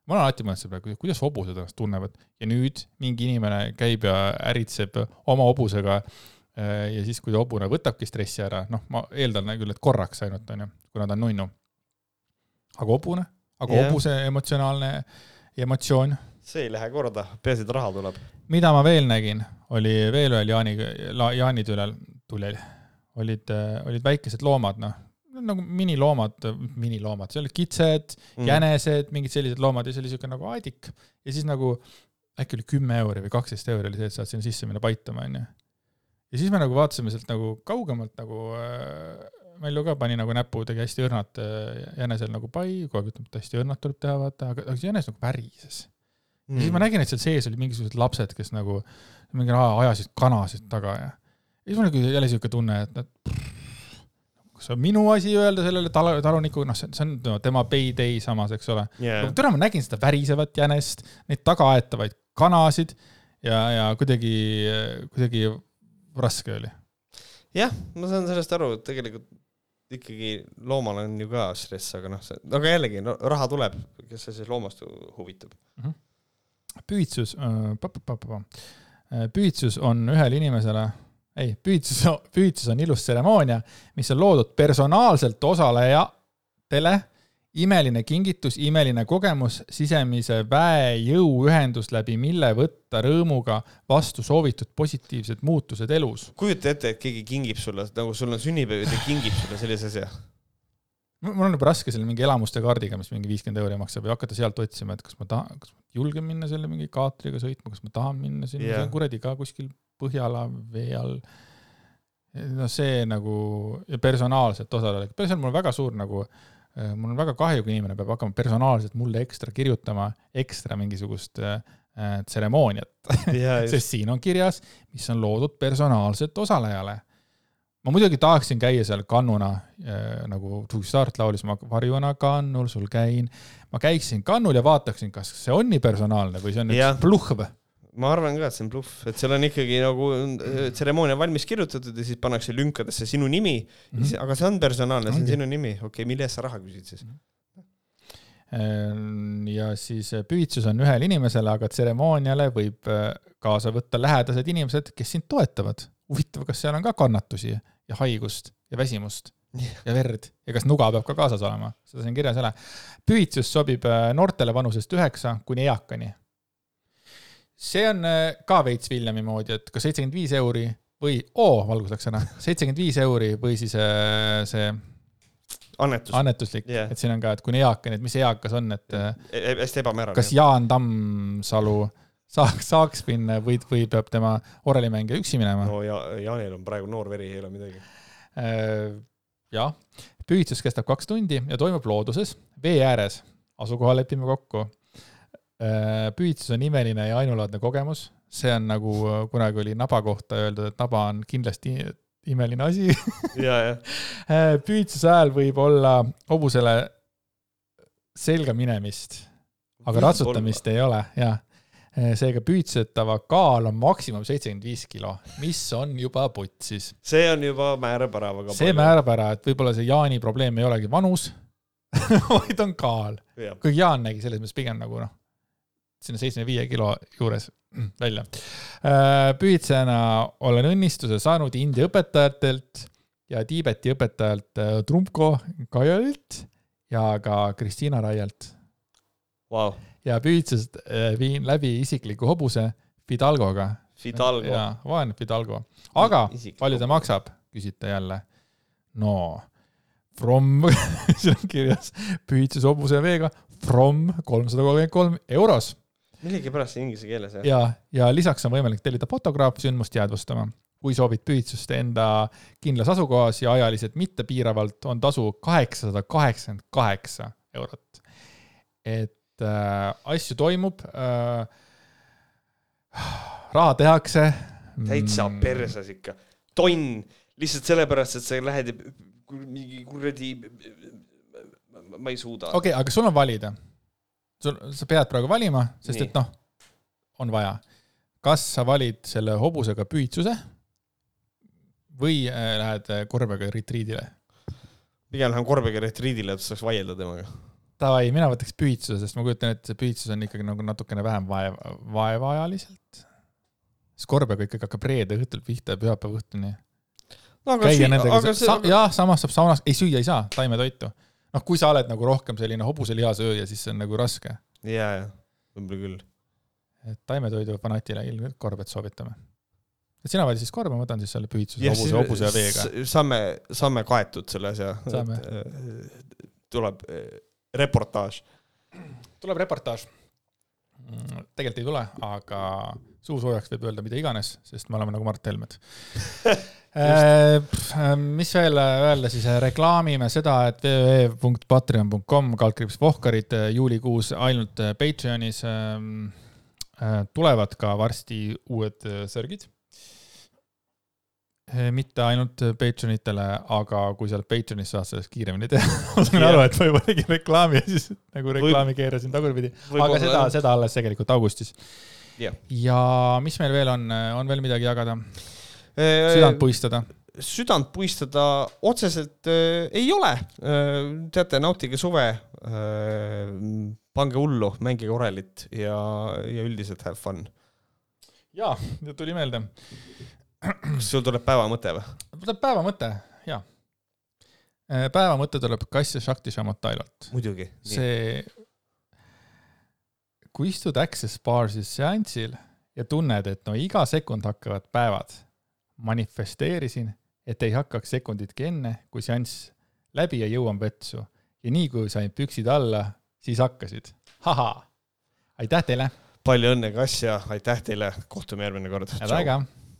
Ma olen alati mõelnud selle peale, kuidas hobused ennast tunnevad ja nüüd mingi inimene käib ja äritseb oma hobusega äh, ja siis, kui hobune võtabki stressi ära, noh, ma eeldan küll, et korraks ainult onju, kuna ta on nunnu. aga hobune, aga yeah. hobuse emotsionaalne emotsioon, see ei lähe korda, peaasi, et raha tuleb. mida ma veel nägin, oli veel ühel jaani, jaanitülel, tulel, olid, olid väikesed loomad, noh, nagu miniloomad, miniloomad, seal olid kitsed mm., jänesed, mingid sellised loomad ja see oli siuke nagu aedik ja siis nagu äkki oli kümme euri või kaksteist euri oli see, et saad sinna sisse minna paitama, onju. ja siis me nagu vaatasime sealt nagu kaugemalt nagu äh, Mellu ka pani nagu näpu, tegi hästi õrnat äh, jänesel nagu pai, kogu aeg ütleb, et hästi õrnat tuleb teha, vaata, aga aga see jänes nagu värises mm.. ja siis ma nägin, et seal sees oli mingisugused lapsed, kes nagu mingi ajasid kanasid taga ja, ja siis mul oli jälle siuke tunne, et, et kas see on minu asi öelda sellele tal-, talunikule, noh, see see on no, tema payday samas, eks ole. yeah. täna ma nägin seda värisevat jänest, neid tagaaetavaid kanasid ja, ja kuidagi, kuidagi raske oli. jah, ma saan sellest aru, et tegelikult ikkagi loomal on ju ka stress, aga noh, see, aga jällegi no, raha tuleb, kes see siis loomast hu- huvitab. pühitsus äh,, pühitsus on ühele inimesele, ei, pühitsus, pühitsus on ilus tseremoonia, mis on loodud personaalselt osalejatele, imeline kingitus, imeline kogemus, sisemise väe jõuühendus, läbi mille võtta rõõmuga vastu soovitud positiivsed muutused elus. kujuta ette, et keegi kingib sulle, nagu sul on sünnipäev ja ta kingib sulle sellise asja. mul on juba raske selle mingi elamuste kaardiga, mis mingi viiskümmend euri maksab ja hakata sealt otsima, et kas ma tahan, kas ma julgen minna selle mingi kaatriga sõitma, kas ma tahan minna sinna yeah., kuradi ka kuskil Põhjala vee all. no see nagu ja personaalselt osaleda, see on mul väga suur nagu, mul on väga kahju, kui inimene peab hakkama personaalselt mulle ekstra kirjutama ekstra mingisugust äh, äh, tseremooniat, sest siin on kirjas, mis on loodud personaalselt osalejale ma muidugi tahaksin käia seal kannuna äh, nagu Two Start laulis, ma varjuna kannul sul käin. ma käiksin kannul ja vaataksin, kas see on nii personaalne või see on üks bluhv. Ma arvan ka, et see on bluff, et seal on ikkagi nagu äh, tseremoonia valmis kirjutatud ja siis pannakse lünkadesse sinu nimi mm, -hmm. aga see on personaalne, see on sinu nimi, okei okay,, mille eest sa raha küsid siis? Ehm, ja siis äh, pühitsus on ühele inimesele, aga tseremooniale võib äh, kaasa võtta lähedased inimesed, kes sind toetavad. huvitav, kas seal on ka kannatusi ja haigust ja väsimust ja verd ja kas nuga peab ka kaasas olema, seda siin kirjas ei ole. pühitsus sobib noortele vanusest üheksa kuni eakani. See on äh, ka veits Viljami moodi, et kas seitsekümmend viis euri või, oo, valgus läks ära, seitsekümmend viis euri või siis äh, see annetus, annetuslik Jah. et siin on ka, et kui on eakene, et mis eakas on, et äh, hästi ebamäärane. kas Jaan Tammsalu saaks, saaks minna või, või peab tema orelimängija üksi minema no ja Jaanil on praegu noor veri, ei ole midagi. Jah, püüdsus kestab kaks tundi ja toimub looduses, vee ääres, asukoha lepime kokku. Püüdsus on imeline ja ainulaadne kogemus, see on nagu äh, kunagi oli naba kohta öeldud, et naba on kindlasti imeline asi. ja, püüdsuse ajal võib olla hobusele selga minemist, aga ratsutamist ei ole, jah. seega püüdsetava kaal on maksimum seitsekümmend viis kilo, mis on juba putsis see on juba määrab ära väga see. määrab ära, et võib-olla see Jaani probleem ei olegi vanus, vaid on kaal. kuigi Jaan nägi selles mõttes pigem nagu noh, sinna seitsmekümne viie kilo juures välja. püüdsena olen õnnistuse saanud India õpetajatelt ja Tiibeti õpetajalt äh, Trumko Kajalilt ja ka Kristiina Raialt vau, ja püüdsest äh, viin läbi isikliku hobuse Fidalgoga. Fidalgo. jaa, vaene Fidalgo. aga Isiklik palju ta maksab, küsite jälle. no from, siin on kirjas püüdses hobuse veega from kolmsada kolmkümmend kolm euros millegipärast inglise keeles jah? ja, ja lisaks on võimalik tellida fotograaf sündmust jäädvustama. kui soovid püüdsust enda kindlas asukohas ja ajaliselt mittepiiravalt, on tasu kaheksasada kaheksakümmend kaheksa eurot. et äh, asju toimub äh,. raha tehakse. täitsa. persas ikka. tonn, lihtsalt sellepärast, et sa lähed mingi kuradi, ma ei suuda. okei okay,, aga sul on valida. sul, sa pead praegu valima, sest Nii. et noh, on vaja. kas sa valid selle hobusega püüdsuse või äh, lähed äh, korbega retriidile? pigem lähen korbega retriidile, et saaks vaielda temaga. Davai, mina võtaks püüdsuse, sest ma kujutan ette, see püüdsus on ikkagi nagu natukene vähem vaev, vaevaajaliselt. sest korbega ikkagi hakkab reede õhtul pihta ja pühapäeva õhtuni. no käia nendega jah, samas saab saunas, ei süüa ei saa, taimetoitu. noh, kui sa oled nagu rohkem selline hobuselihasööja, siis see on nagu raske. ja, ja, võib-olla küll. et taimetoidu fanatile ilmselt korbet soovitame. et sina valid siis korba, ma võtan siis selle püüdsuse, Jah, hobuse, hobuse ja veega. saame, saame kaetud selle asja. Saame. tuleb eh, reportaaž. tuleb reportaaž. tegelikult ei tule, aga suu soojaks võib öelda mida iganes, sest me oleme nagu Mart Helmed. mis veel öelda siis, reklaamime seda, et www.patreon.com kaldkriips Vohkarid äh, juulikuus ainult äh, Patreonis ähm, äh, tulevad ka varsti uued äh, sörgid. mitte ainult Patreonitele, aga kui oled Patreonis, saad sellest kiiremini teha. ma Jah. aru, et ma juba tegin reklaami ja siis nagu reklaami keerasin tagurpidi. aga seda, seda alles tegelikult augustis. Jah. ja mis meil veel on, on veel midagi jagada? südant südant puistada? südant puistada otseselt äh, ei ole äh,. teate, nautige suve äh,. pange hullu, mängige orelit ja, ja üldiselt have fun. jaa, tuli meelde. kas sul tuleb päevamõte või? tuleb päeva mõte, jaa. päeva mõte tuleb Kass ja Shakti Shamotailalt. muidugi. see, kui istud Access Barsis seansil ja tunned, et no iga sekund hakkavad päevad, manifesteerisin, et ei hakkaks sekunditki enne, kui seanss läbi ja jõuan vetsu. ja nii kui sain püksid alla, siis hakkasid. aitäh teile, palju õnne, Kass ja aitäh teile, kohtume järgmine kord. head aega